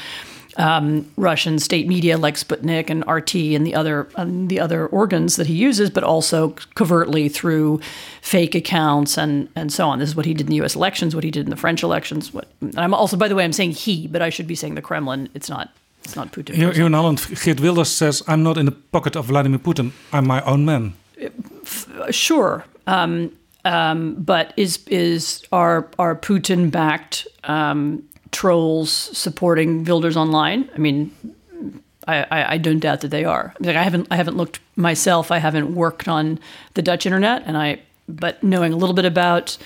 um, Russian state media like Sputnik and RT and the other um, the other organs that he uses, but also covertly through fake accounts and and so on. This is what he did in the U.S. elections, what he did in the French elections. What and I'm also, by the way, I'm saying he, but I should be saying the Kremlin. It's not. It's not Putin. Here, here in Holland, Geert Wilders says, I'm not in the pocket of Vladimir Putin. I'm my own man. sure. Um, um, but is is are are Putin backed um, trolls supporting builders online? I mean, I, I, I don't doubt that they are. Like I haven't I haven't looked myself. I haven't worked on the Dutch internet, and I but knowing a little bit about.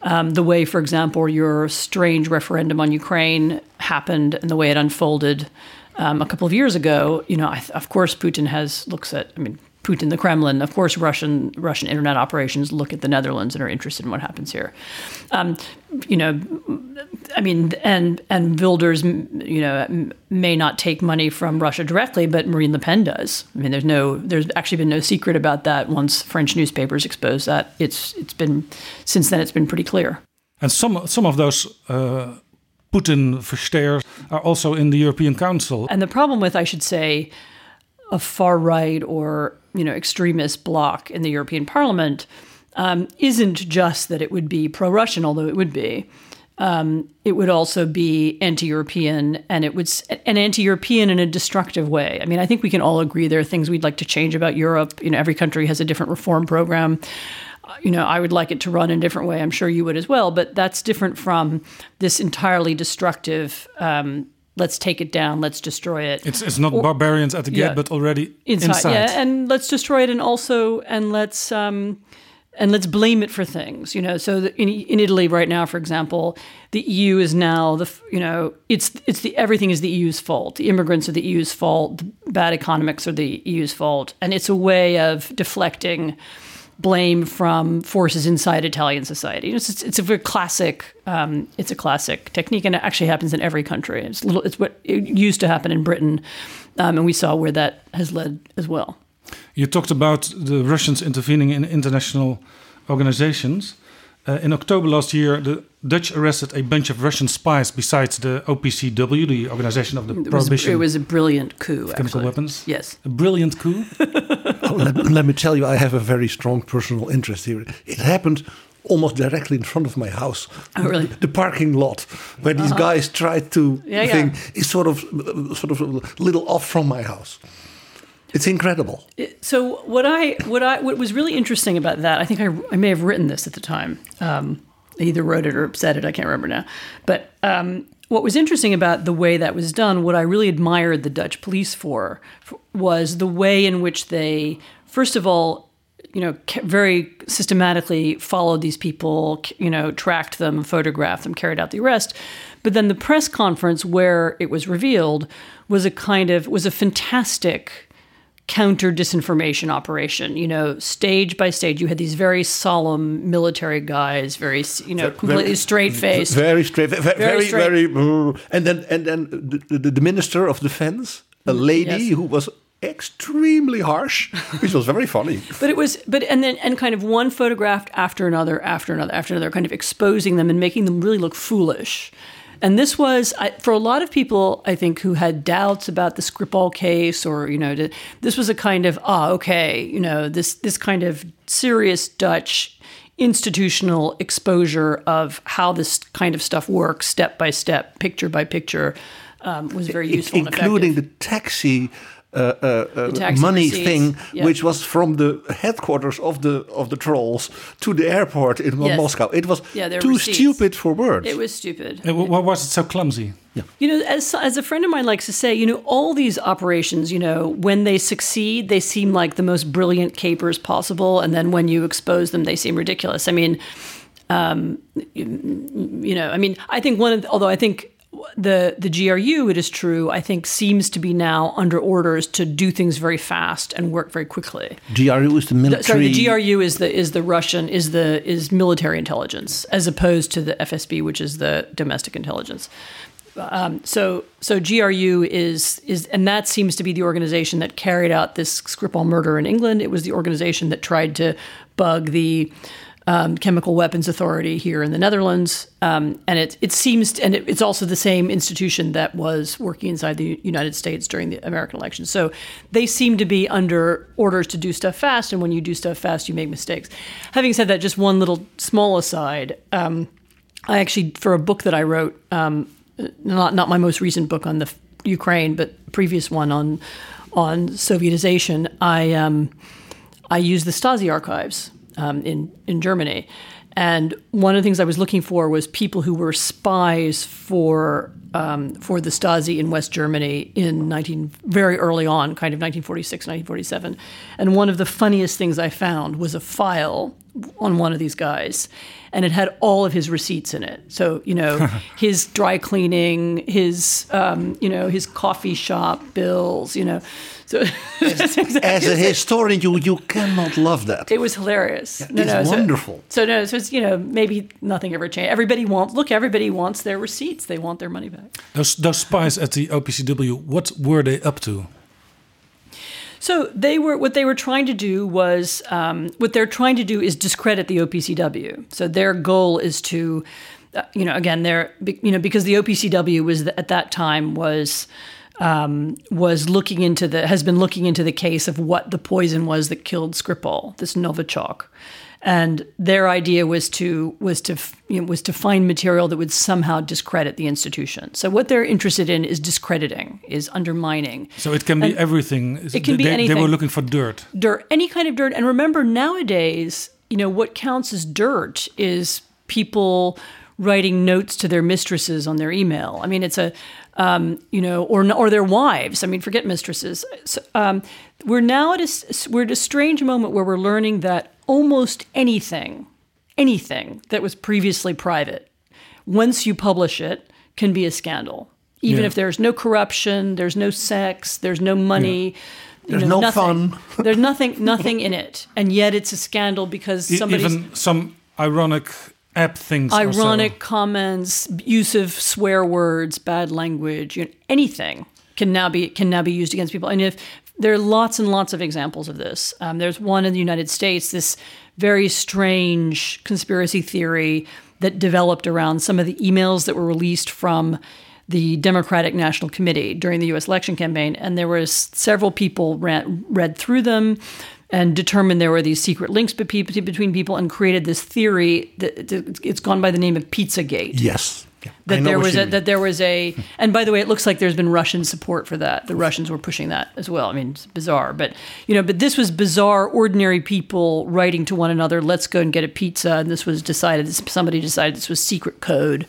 Um, the way, for example, your strange referendum on Ukraine happened and the way it unfolded um, a couple of years ago, you know, I, of course, Putin has looks at. I mean, Putin, the Kremlin, of course, Russian Russian internet operations look at the Netherlands and are interested in what happens here. Um, you know, I mean, and and Wilders, you know, may not take money from Russia directly, but Marine Le Pen does. I mean, there's no, there's actually been no secret about that. Once French newspapers exposed that, it's it's been since then it's been pretty clear. And some some of those uh, Putin versteers are also in the European Council. And the problem with, I should say, a far right or you know extremist bloc in the European Parliament um, isn't just that it would be pro-Russian, although it would be. Um, it would also be anti-European, and it would an anti-European in a destructive way. I mean, I think we can all agree there are things we'd like to change about Europe. You know, every country has a different reform program. Uh, You know, I would like it to run in a different way. I'm sure you would as well. But that's different from this entirely destructive. Um, let's take it down. Let's destroy it. It's, it's not Or- barbarians at the gate, Yeah. but already inside, inside. yeah and let's destroy it and also and let's um and let's blame it for things you know so in, in italy right now for example the eu is now the you know it's it's the everything is the eu's fault the immigrants are the eu's fault the bad economics are the eu's fault and it's a way of deflecting blame from forces inside Italian society. It's, it's, a very classic. Um, it's a classic technique, and it actually happens in every country. It's little. It's what it used to happen in Britain, um, and we saw where that has led as well. You talked about the Russians intervening in international organizations. Uh, in October last year, the Dutch arrested a bunch of Russian spies besides the OPCW, the Organization of the It was, Prohibition it was a brilliant coup. of Chemical actually. Weapons. Yes. A brilliant coup. Let, let me tell you, I have a very strong personal interest here. It happened almost directly in front of my house. Oh, really? The parking lot where these Uh-huh. guys tried to Yeah, yeah. is sort of sort of a little off from my house. It's incredible. So what I what I what was really interesting about that, I think I, I may have written this at the time. Um, I either wrote it or said it. I can't remember now. But um, what was interesting about the way that was done, what I really admired the Dutch police for, was the way in which they, first of all, you know, very systematically followed these people, you know, tracked them, photographed them, carried out the arrest. But then the press conference where it was revealed was a kind of was a fantastic counter disinformation operation. You know, stage by stage, you had these very solemn military guys, very you know, completely straight faced. Very straight, ve- ve- very, straight. very, mm, and then and then the, the, the minister of defense, a mm-hmm. lady Yes. who was extremely harsh, which was very funny. But it was, but and then and kind of one photographed after another, after another, after another, kind of exposing them and making them really look foolish. And this was I, for a lot of people, I think, who had doubts about the Skripal case, or you know, to, this was a kind of ah, okay, you know, this this kind of serious Dutch institutional exposure of how this kind of stuff works, step by step, picture by picture, um, was very useful, including the taxi. Uh, uh, uh, money receipts, thing, yeah. which was from the headquarters of the of the trolls to the airport in Yes. Moscow. It was Yeah, too receipts. stupid for words. It was stupid. Wh- Why was it so clumsy? You know, as, as a friend of mine likes to say, you know, all these operations, you know, when they succeed, they seem like the most brilliant capers possible. And then when you expose them, they seem ridiculous. I mean, um, you, you know, I mean, I think one of the, although I think the the GRU, it is true, I think seems to be now under orders to do things very fast and work very quickly. GRU is the military. Sorry, the GRU is the is the Russian is the is military intelligence as opposed to the FSB, which is the domestic intelligence. Um, so so GRU is is and that seems to be the organization that carried out this Skripal murder in England. It was the organization that tried to bug the um, Chemical Weapons Authority here in the Netherlands, um, and it it seems and it, it's also the same institution that was working inside the United States during the American election. So they seem to be under orders to do stuff fast, and when you do stuff fast, you make mistakes. Having said that, just one little small aside. Um, I actually, for a book that I wrote, um, not not my most recent book on the Ukraine, but previous one on on Sovietization, I um, I used the Stasi archives um, in in Germany, and one of the things I was looking for was people who were spies for um, for the Stasi in West Germany in 19 very early on, kind of 1946, 1947, and one of the funniest things I found was a file on one of these guys and it had all of his receipts in it. So you know, his dry cleaning, his um, you know, his coffee shop bills. You know, so As a historian, you you cannot love that. it was hilarious. it's so- wonderful. So, no, so it's you know maybe nothing ever changed. Everybody wants look. Everybody wants their receipts. They want their money back. Those those spies at the OPCW, what were they up to? So they were what they were trying to do was um, what they're trying to do is discredit the OPCW. So their goal is to, uh, you know, again, they're you know because the OPCW was at that time was. Um, was looking into the has been looking into the case of what the poison was that killed Skripal, this Novichok, and their idea was to was to you know, was to find material that would somehow discredit the institution. So what they're interested in is discrediting, is undermining. So it can be everything. It can be they, They were looking for dirt. dirt, any kind of dirt. And remember, nowadays, you know, what counts as dirt is people writing notes to their mistresses on their email. I mean, it's a, um, you know, or or their wives. I mean, forget mistresses. So, um, we're now at a we're at a strange moment where we're learning that almost anything, anything that was previously private, once you publish it, can be a scandal. Even Yeah. if there's no corruption, there's no sex, there's no money. you There's no nothing. fun. there's nothing, nothing in it, and yet it's a scandal because somebody. Even some ironic app things. or so. ironic comments, use of swear words, bad language, you know, anything can now be can now be used against people. And if there are lots and lots of examples of this, um, there's one in the United States. This very strange conspiracy theory that developed around some of the emails that were released from the Democratic National Committee during the U.S. election campaign, and there was several people ran, read through them and determined there were these secret links be- be- between people, and created this theory that that it's gone by the name of Pizzagate Yes. Yeah. That there was a, mean. that there was a and by the way it looks like there's been russian support for that the russians were pushing that as well i mean it's bizarre but you know but this was bizarre ordinary people writing to one another let's go and get a pizza and this was decided somebody decided this was secret code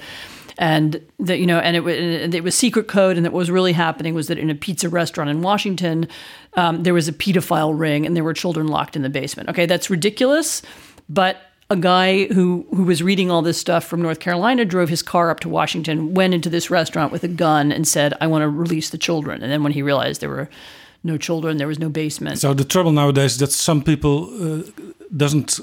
and that you know and it, it was secret code and that what was really happening was that in a pizza restaurant in washington um, there was a pedophile ring and there were children locked in the basement okay that's ridiculous but a guy who who was reading all this stuff from North Carolina drove his car up to Washington, went into this restaurant with a gun, and said, "I want to release the children." And then when he realized there were no children, there was no basement. So the trouble nowadays is that some people uh, doesn't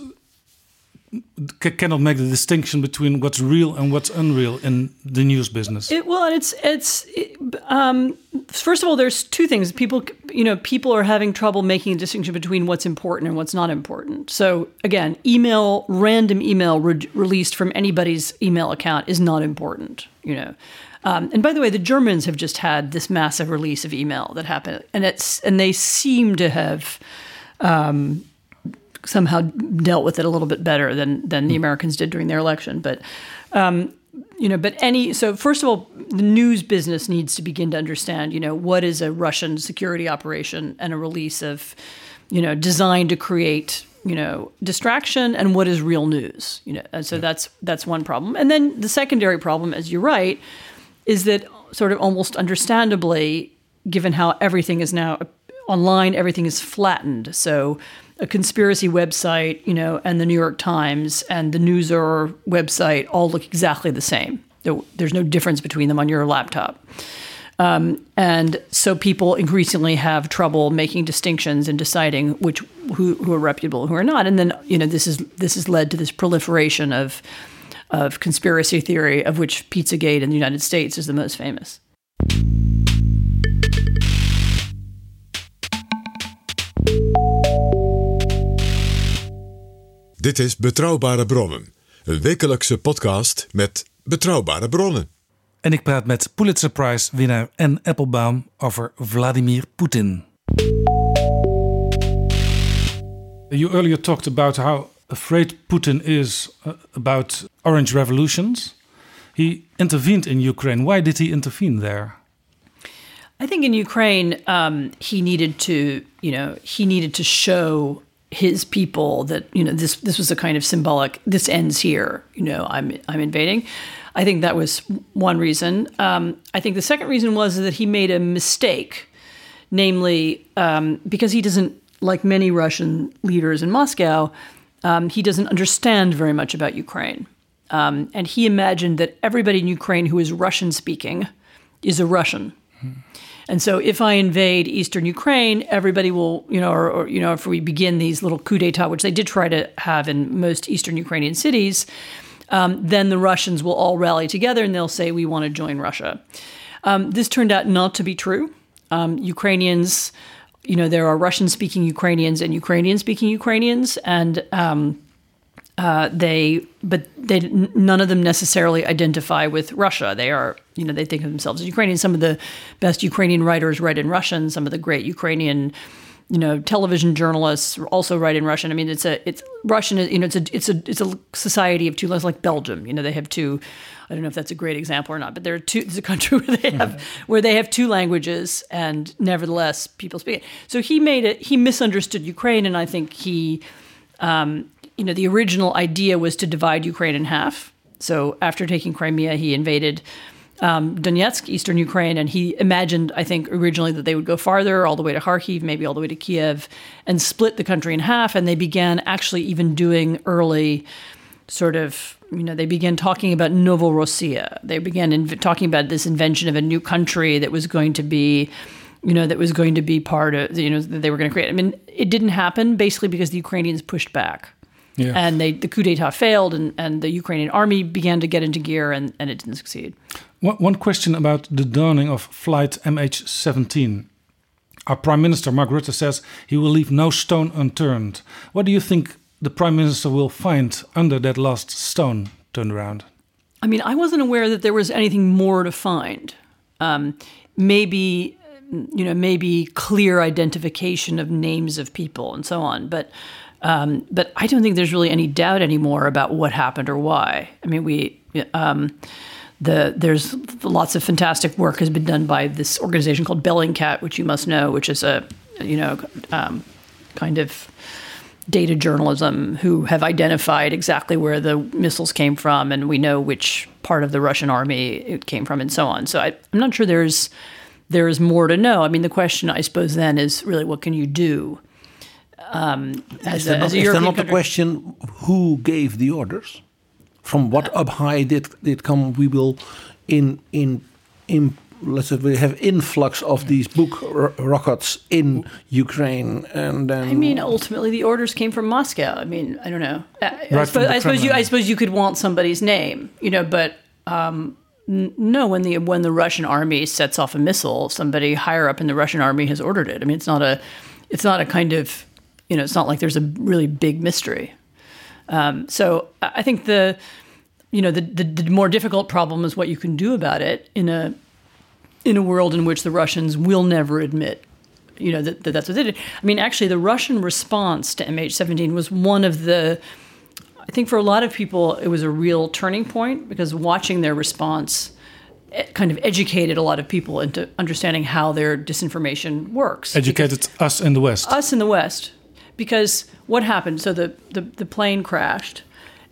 cannot make the distinction between what's real and what's unreal in the news business. It, well, it's it's it, um, first of all, there's two things. People, you know, people are having trouble making a distinction between what's important and what's not important. So again, email, random email re- released from anybody's email account is not important. You know. Um, and by the way, the Germans have just had this massive release of email that happened, and it's and they seem to have um, somehow dealt with it a little bit better than than the Americans did during their election. But um, you know, but any so first of all, the news business needs to begin to understand, you know, what is a Russian security operation and a release of, you know, designed to create you know distraction and what is real news you know. And so that's that's one problem. And then the secondary problem as you're right is that sort of almost understandably given how everything is now online everything is flattened. So a conspiracy website, you know, and the New York Times and the Newser website all look exactly the same. There's no difference between them on your laptop. Um, and so people increasingly have trouble making distinctions and deciding which who, who are reputable and who are not. And then you know this is this has led to this proliferation of of conspiracy theory, of which Pizzagate in the United States is the most famous. Dit is Betrouwbare Bronnen, een wekelijkse podcast met betrouwbare bronnen. En ik praat met Pulitzer Prize winnaar Anne Applebaum over Vladimir Poetin. You earlier talked about how afraid Putin is uh, about orange revolutions. He intervened in Ukraine. Why did he intervene there? I think in Ukraine, um, he needed to, you know, he needed to show his people that you know this this was a kind of symbolic. This ends here. You know, I'm I'm invading. I think that was one reason. Um, I think the second reason was that he made a mistake, namely um, because he doesn't like many Russian leaders in Moscow. Um, he doesn't understand very much about Ukraine. Um, and he imagined that everybody in Ukraine who is Russian speaking is a Russian. And so if I invade eastern Ukraine, everybody will, you know, or, or, you know, if we begin these little coup d'etat, which they did try to have in most eastern Ukrainian cities, um, then the Russians will all rally together and they'll say, we want to join Russia. Um, this turned out not to be true. Um, Ukrainians, you know, there are Russian speaking Ukrainians and Ukrainian speaking Ukrainians, and um, uh, they, but they, none of them necessarily identify with Russia. They are, you know, they think of themselves as Ukrainian. Some of the best Ukrainian writers write in Russian. Some of the great Ukrainian, you know, television journalists also write in Russian. I mean, it's a, it's Russian. You know, it's a, it's a, it's a society of two. languages Like Belgium. You know, they have two. I don't know if that's a great example or not, but there are two. It's a country where they have where they have two languages, and nevertheless, people speak it. So he made it. He misunderstood Ukraine, and I think he. Um, you know, the original idea was to divide Ukraine in half. So after taking Crimea, he invaded um, Donetsk, eastern Ukraine, and he imagined, I think, originally that they would go farther, all the way to Kharkiv, maybe all the way to Kiev, and split the country in half. And they began actually even doing early sort of, you know, they began talking about Novorossiya. They began inv- talking about this invention of a new country that was going to be you know, that was going to be part of, you know, that they were going to create. I mean, it didn't happen basically because the Ukrainians pushed back. Yeah. And they, the coup d'etat failed, and, and the Ukrainian army began to get into gear, and, and it didn't succeed. One, question about the dawning of Flight MH17. Our Prime Minister, Mark Rutte, says he will leave no stone unturned. What do you think the Prime Minister will find under that last stone turned around? I mean, I wasn't aware that there was anything more to find. Um, maybe, you know, maybe clear identification of names of people and so on, but. Um, but I don't think there's really any doubt anymore about what happened or why. I mean, we um, the there's lots of fantastic work has been done by this organization called Bellingcat, which you must know, which is a you know um, kind of data journalism who have identified exactly where the missiles came from, and we know which part of the Russian army it came from, and so on. So I, I'm not sure there's there is more to know. I mean, the question I suppose then is really what can you do? Um, Is as a, not, as a is there not the question who gave the orders? From what up high did did come? We will in in in let's say we have influx of these book ro- rockets in Ukraine, and then I mean, ultimately, the orders came from Moscow. I mean, I don't know. I, I Right from suppose, I suppose you. I suppose you could want somebody's name, you know. But um, n- no, when the when the Russian army sets off a missile, somebody higher up in the Russian army has ordered it. I mean, it's not a, it's not a kind of, you know, it's not like there's a really big mystery. Um, so I think the, you know, the, the the more difficult problem is what you can do about it in a in a world in which the Russians will never admit, you know, that, that that's what they did. I mean, actually, the Russian response to MH17 was one of the, I think for a lot of people, it was a real turning point because watching their response eh, kind of educated a lot of people into understanding how their disinformation works. Educated us in the West. Us in the West. Because what happened? So the, the, the plane crashed.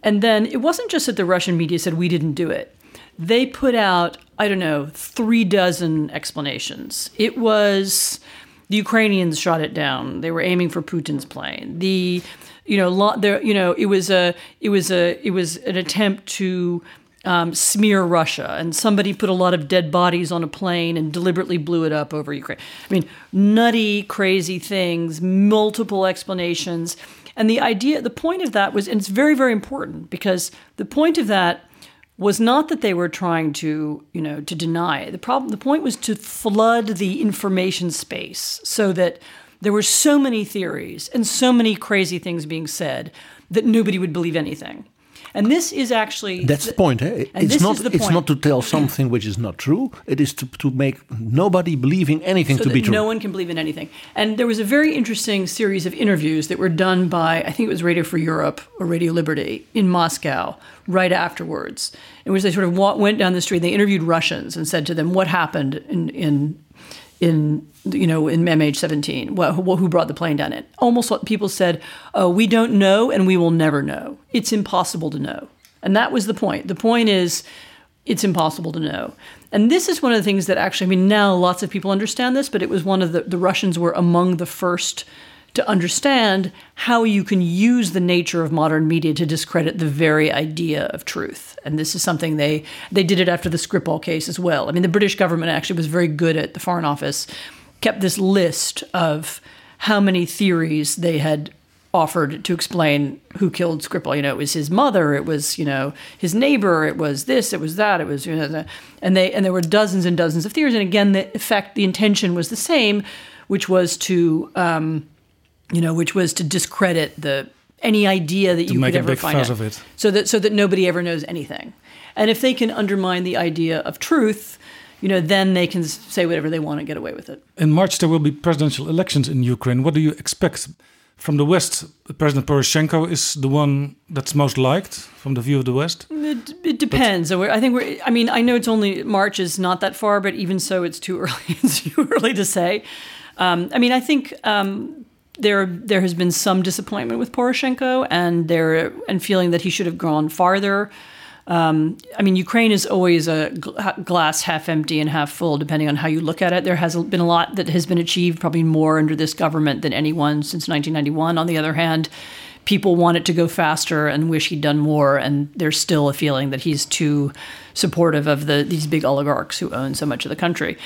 And then it wasn't just that the Russian media said we didn't do it. They put out, I don't know, three dozen explanations. It was the Ukrainians shot it down. They were aiming for Putin's plane. The you know, lo- there, you know, it was a, it was a, it was an attempt to um, smear Russia, and somebody put a lot of dead bodies on a plane and deliberately blew it up over Ukraine. I mean, nutty, crazy things, multiple explanations, and the idea, the point of that was, and it's very, very important because the point of that was not that they were trying to, you know, to deny it. The problem, the point was to flood the information space so that there were so many theories and so many crazy things being said that nobody would believe anything. And this is actually That's the point. Eh? It's not. It's point. not to tell something which is not true. It is to, to make nobody believing anything so to be true. no one can believe in anything. And there was a very interesting series of interviews that were done by I think it was Radio for Europe or Radio Liberty in Moscow right afterwards, in which they sort of went down the street. They interviewed Russians and said to them what happened in in in you know in MH17 well, who, who brought the plane down it almost what people said oh we don't know and we will never know. It's impossible to know. And that was the point. The point is it's impossible to know. And this is one of the things that actually i mean now lots of people understand this but it was one of the the russians were among the first to understand how you can use the nature of modern media to discredit the very idea of truth. And this is something they they did it after the Skripal case as well. I mean, the British government actually was very good at the Foreign Office kept this list of how many theories they had offered to explain who killed Skripal. You know, it was his mother, it was you know his neighbor, it was this, it was that, it was you know, and they and there were dozens and dozens of theories. And again, the effect, the intention was the same, which was to um, you know, which was to discredit the any idea that To you make could a ever big find fuss out, of it. so that so that nobody ever knows anything. And if they can undermine the idea of truth, you know, then they can say whatever they want and get away with it. In March, there will be presidential elections in Ukraine. What do you expect from the West? President Poroshenko is the one that's most liked from the view of the West. It, it depends. We're, I think we're. I mean, I know it's only March is not that far, but even so, it's too early. it's too early to say. Um, I mean, I think um, there there has been some disappointment with Poroshenko, and there and feeling that he should have gone farther. Um, I mean, Ukraine is always a gl- glass half empty and half full, depending on how you look at it. There has been a lot that has been achieved, probably more under this government than anyone since 1991. On the other hand, people want it to go faster and wish he'd done more, and there's still a feeling that he's too supportive of the these big oligarchs who own so much of the country.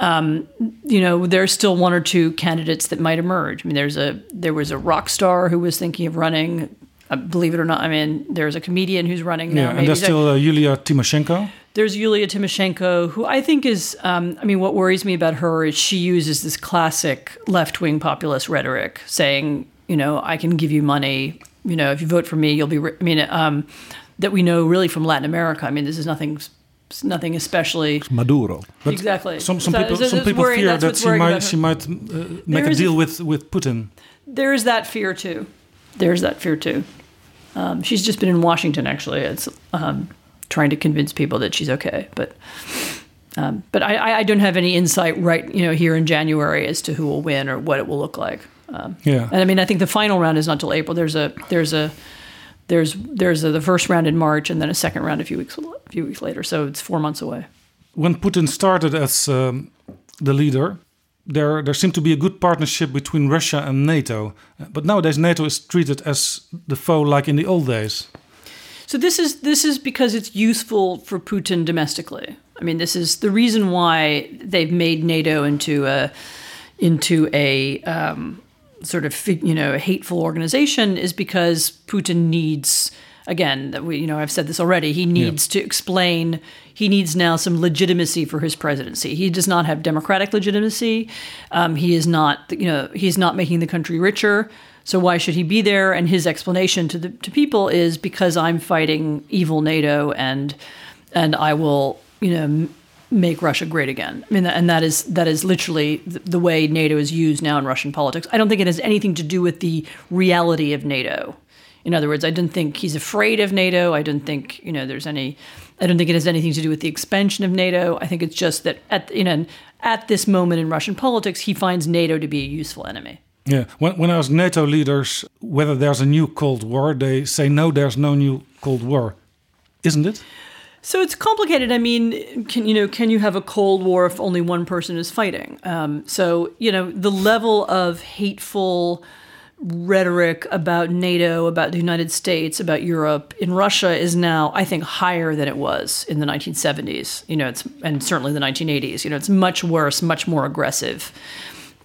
Um, you know, there's still one or two candidates that might emerge. I mean, there's a there was a rock star who was thinking of running. Uh, believe it or not, I mean, there's a comedian who's running now. Yeah, and there's still uh, Yulia Tymoshenko. there's Yulia Tymoshenko, who I think is, um, I mean, what worries me about her is she uses this classic left wing populist rhetoric saying, you know, I can give you money, you know, if you vote for me, you'll be, ri-" I mean, um, that we know really from Latin America. I mean, this is nothing. It's Nothing especially Maduro. But exactly. Some some So- people some people worrying- fear that she might she might uh, make a is deal with with Putin. There is that fear too. There's that fear too. Um, she's just been in Washington actually. It's um, trying to convince people that she's okay, but um, but I, I- I don't have any insight right you know here in January as to who will win or what it will look like. Um, Yeah. and I mean I think the final round is not till April. There's a there's a there's there's a, the first round in March and then a second round a few weeks a few weeks later. So it's four months away. When Putin started as um, the leader, there there seemed to be a good partnership between Russia and NATO. But nowadays, NATO is treated as the foe, like in the old days. So this is this is because it's useful for Putin domestically. I mean, this is the reason why they've made NATO into a into a um, sort of you know a hateful organization is because Putin needs again that we you know I've said this already. He needs to explain. He needs now some legitimacy for his presidency. He does not have democratic legitimacy. Um, he is not you know he's not making the country richer. So why should he be there? And his explanation to the to people is because I'm fighting evil NATO and and I will you know make Russia great again. I mean, and that is that is literally the, way NATO is used now in Russian politics. I don't think it has anything to do with the reality of NATO. In other words, I don't think he's afraid of NATO. I don't think you know there's any. I don't think it has anything to do with the expansion of NATO. I think it's just that at you know at this moment in Russian politics, he finds NATO to be a useful enemy. Yeah, when, when I ask NATO leaders whether there's a new Cold War, they say no, there's no new Cold War, isn't it? So it's complicated. I mean, can you know, can you have a cold war if only one person is fighting? Um, so you know, the level of hateful rhetoric about NATO, about the United States, about Europe in Russia is now, I think, higher than it was in the 1970s. You know, it's and certainly the 1980s. You know, it's much worse, much more aggressive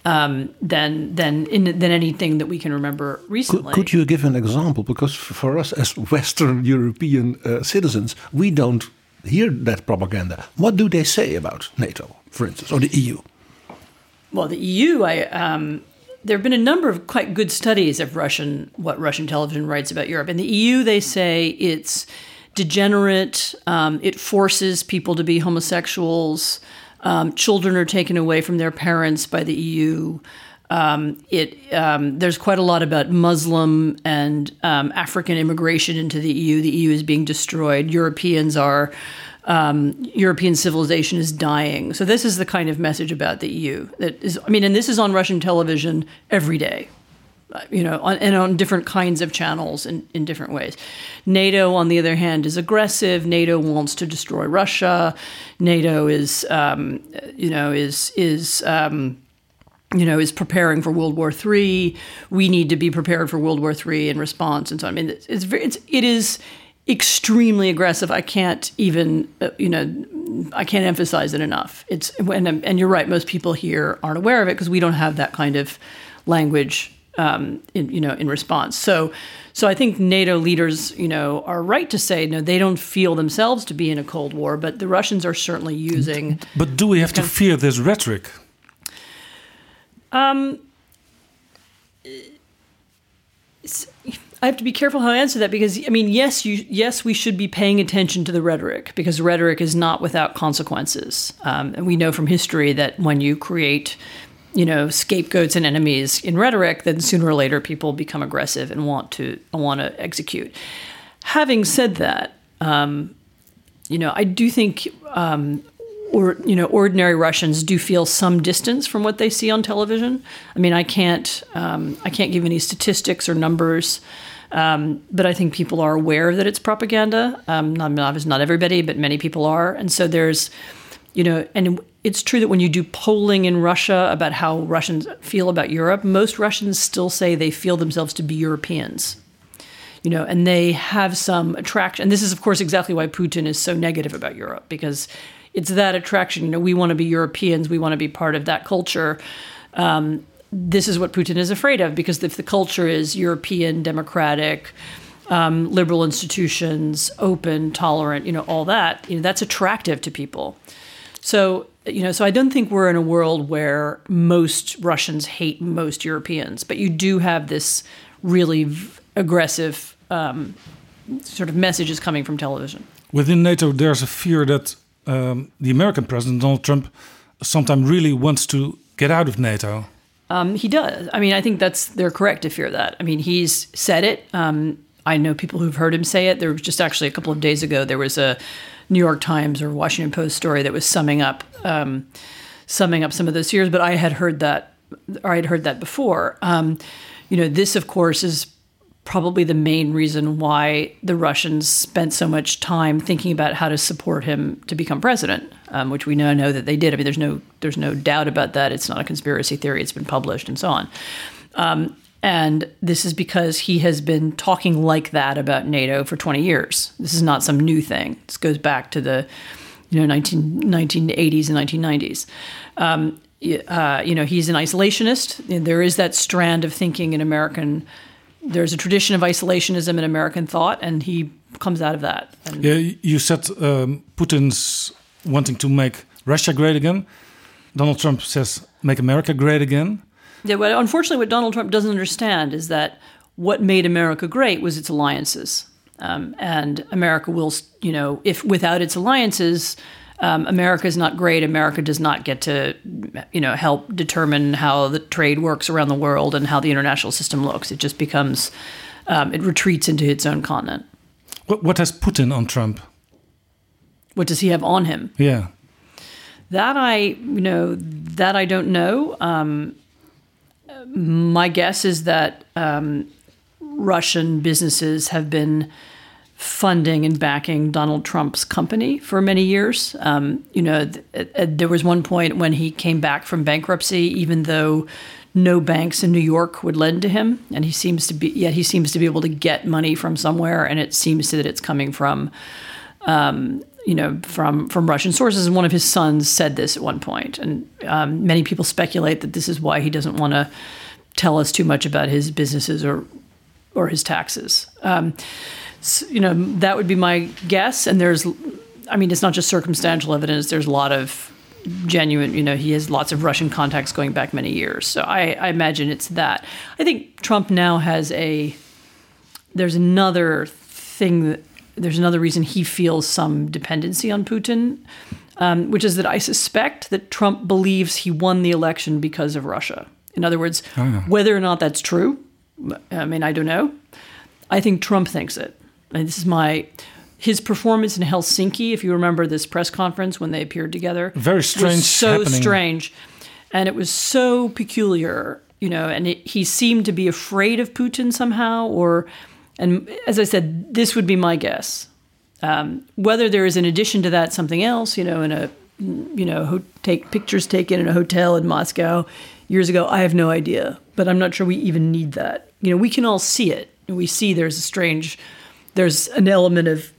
um, than than in, than anything that we can remember recently. could you give an example? Because for us as Western European uh, citizens, we don't hear that propaganda. What do they say about NATO, for instance, or the EU? Well, the EU, I um, there have been a number of quite good studies of Russian what Russian television writes about Europe. In the EU, they say it's degenerate. Um, it forces people to be homosexuals. Um, children are taken away from their parents by the EU. Um, it um, there's quite a lot about Muslim and um, African immigration into the EU. The EU is being destroyed. Europeans are um, European civilization is dying. So this is the kind of message about the EU that is. I mean, and this is on Russian television every day. You know, on, and on different kinds of channels in, in different ways. NATO, on the other hand, is aggressive. NATO wants to destroy Russia. NATO is, um, you know, is is um, you know, is preparing for World War III. We need to be prepared for World War III in response, and so on. I mean, it's, it's very, it's, it is extremely aggressive. I can't even, uh, you know, I can't emphasize it enough. It's and, and you're right. Most people here aren't aware of it because we don't have that kind of language, um, in, you know, in response. So, so I think NATO leaders, you know, are right to say no. They don't feel themselves to be in a Cold War, but the Russians are certainly using. But do we have to fear this rhetoric? Um, I have to be careful how I answer that because I mean, yes, you yes, we should be paying attention to the rhetoric because rhetoric is not without consequences, um, and we know from history that when you create, you know, scapegoats and enemies in rhetoric, then sooner or later people become aggressive and want to want to execute. Having said that, um, you know, I do think um, or you know ordinary Russians do feel some distance from what they see on television. I mean, I can't um, I can't give any statistics or numbers, um, but I think people are aware that it's propaganda. Um, not not everybody, but many people are, and so there's you know, and it's true that when you do polling in Russia about how Russians feel about Europe, most Russians still say they feel themselves to be Europeans you know, and they have some attraction. And this is, of course, exactly why Putin is so negative about Europe because it's that attraction. You know, we want to be Europeans, we want to be part of that culture. Um, this is what Putin is afraid of because if the culture is European, democratic, um, liberal institutions, open, tolerant, you know, all that, you know, that's attractive to people. So, you know, so I don't think we're in a world where most Russians hate most Europeans, but you do have this really v- aggressive um, sort of messages coming from television. Within NATO, there's a fear that um, the American president, Donald Trump, sometimes really wants to get out of NATO. Um, he does. I mean, I think that's they're correct to fear that. I mean, he's said it. Um, I know people who've heard him say it. There was just actually a couple of days ago there was a New York Times or Washington Post story that was summing up um, summing up some of those fears. But I had heard that, I had heard that before. Um, you know, this of course is probably the main reason why the Russians spent so much time thinking about how to support him to become president, um, which we now know that they did. I mean, there's no there's no doubt about that. It's not a conspiracy theory. It's been published and so on. Um, and this is because he has been talking like that about NATO for 20 years. This is not some new thing. This goes back to the you know 19, 1980s and 1990s. Um, uh, you know, he's an isolationist. There is that strand of thinking in American. There's a tradition of isolationism in American thought, and he comes out of that. And Yeah, you said um, Putin's wanting to make Russia great again. Donald Trump says, make America great again. Yeah, but unfortunately, what Donald Trump doesn't understand is that what made America great was its alliances, um, and America will, you know, if without its alliances, um, America is not great. America does not get to, you know, help determine how the trade works around the world and how the international system looks. It just becomes, um, it retreats into its own continent. What, what has Putin on Trump? What does he have on him? Yeah. That I, you know, that I don't know. Um, my guess is that um, Russian businesses have been funding and backing Donald Trump's company for many years. Um, you know, th- uh, there was one point when he came back from bankruptcy, even though no banks in New York would lend to him, and he seems to be yet he seems to be able to get money from somewhere, and it seems to that it's coming from. Um, you know, from from Russian sources, and one of his sons said this at one point, and um, many people speculate that this is why he doesn't want to tell us too much about his businesses or or his taxes. Um, so, you know, that would be my guess. And there's, I mean, it's not just circumstantial evidence. There's a lot of genuine. You know, he has lots of Russian contacts going back many years. So I, I imagine it's that. I think Trump now has a. There's another thing that there's another reason he feels some dependency on Putin, um, which is that I suspect that Trump believes he won the election because of Russia. In other words, Ah. whether or not that's true, I mean, I don't know. I think Trump thinks it. And this is my his performance in Helsinki. If you remember this press conference when they appeared together, Very strange so happening. strange, and it was so peculiar. You know, and it, he seemed to be afraid of Putin somehow, or, and as I said, this would be my guess. Um, whether there is, in addition to that, something else, you know, in a, you know, ho- take pictures taken in a hotel in Moscow years ago, I have no idea. But I'm not sure we even need that. You know, we can all see it. We see there's a strange, there's an element of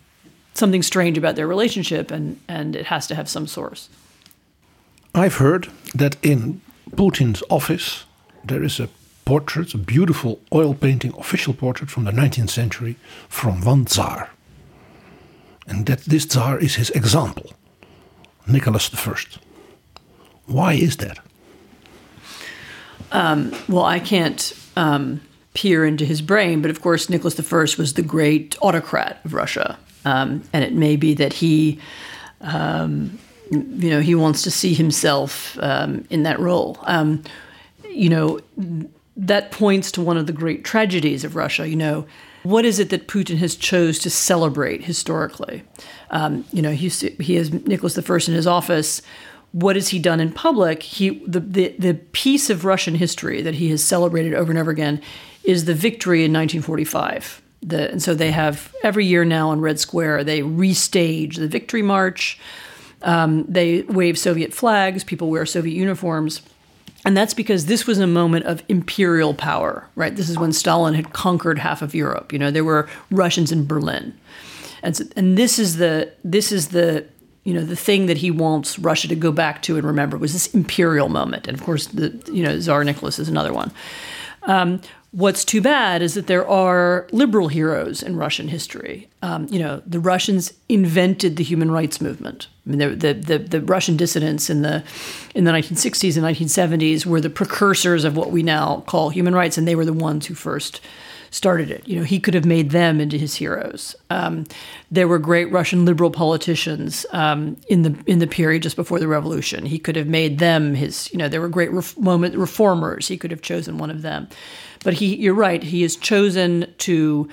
something strange about their relationship, and and it has to have some source. I've heard that in Putin's office there is a portrait, a beautiful oil painting official portrait from the 19th century from one Tsar. And that this Tsar is his example, Nicholas I. Why is that? Um, well, I can't um, peer into his brain, but of course, Nicholas I was the great autocrat of Russia, um, and it may be that he, um, you know, he wants to see himself um, in that role. Um, you know, that points to one of the great tragedies of Russia. You know, what is it that Putin has chose to celebrate historically? Um, you know, he he has Nicholas I in his office. What has he done in public? He the, the the piece of Russian history that he has celebrated over and over again is the victory in 1945. The, and so they have every year now on Red Square they restage the Victory March. Um, they wave Soviet flags. People wear Soviet uniforms. And that's because this was a moment of imperial power, right? This is when Stalin had conquered half of Europe. You know, there were Russians in Berlin, and so, and this is the this is the you know the thing that he wants Russia to go back to and remember was this imperial moment. And of course, the you know Tsar Nicholas is another one. Um, what's too bad is that there are liberal heroes in Russian history. Um, you know, the Russians invented the human rights movement. I mean, the, the, the, Russian dissidents in the in the 1960s and 1970s were the precursors of what we now call human rights, and they were the ones who first started it. You know, he could have made them into his heroes. Um, there were great Russian liberal politicians um, in the in the period just before the revolution. He could have made them his. You know, there were great ref- moment reformers. He could have chosen one of them, but he. You're right. He has chosen to.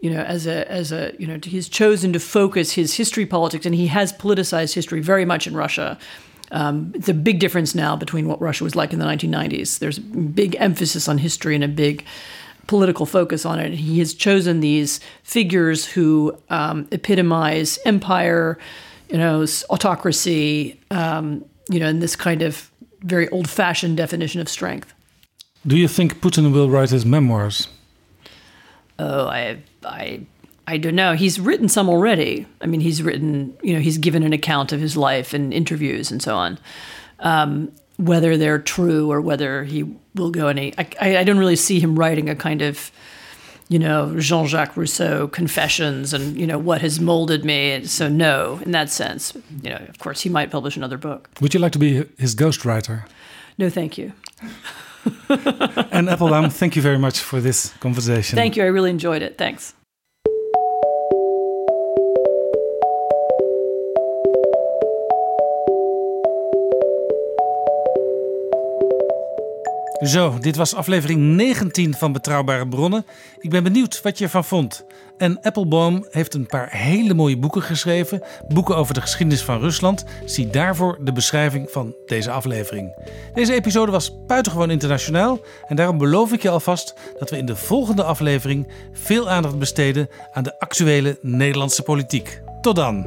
You know, as a as a you know, he's chosen to focus his history politics, and he has politicized history very much in Russia. Um, it's a big difference now between what Russia was like in the 1990s. There's a big emphasis on history and a big political focus on it. He has chosen these figures who um, epitomize empire, you know, autocracy, um, you know, and this kind of very old-fashioned definition of strength. Do you think Putin will write his memoirs? Oh, I, I, I don't know. He's written some already. I mean, he's written, you know, he's given an account of his life and interviews and so on. Um, whether they're true or whether he will go any, I, I, I don't really see him writing a kind of, you know, Jean-Jacques Rousseau confessions and you know what has molded me. So no, in that sense, you know, of course, he might publish another book. Would you like to be his ghostwriter? No, thank you. and Applebaum, thank you very much for this conversation. Thank you. I really enjoyed it. Thanks. Zo, dit was aflevering 19 van Betrouwbare Bronnen. Ik ben benieuwd wat je ervan vond. En Appelboom heeft een paar hele mooie boeken geschreven. Boeken over de geschiedenis van Rusland. Zie daarvoor de beschrijving van deze aflevering. Deze episode was buitengewoon internationaal. En daarom beloof ik je alvast dat we in de volgende aflevering veel aandacht besteden aan de actuele Nederlandse politiek. Tot dan!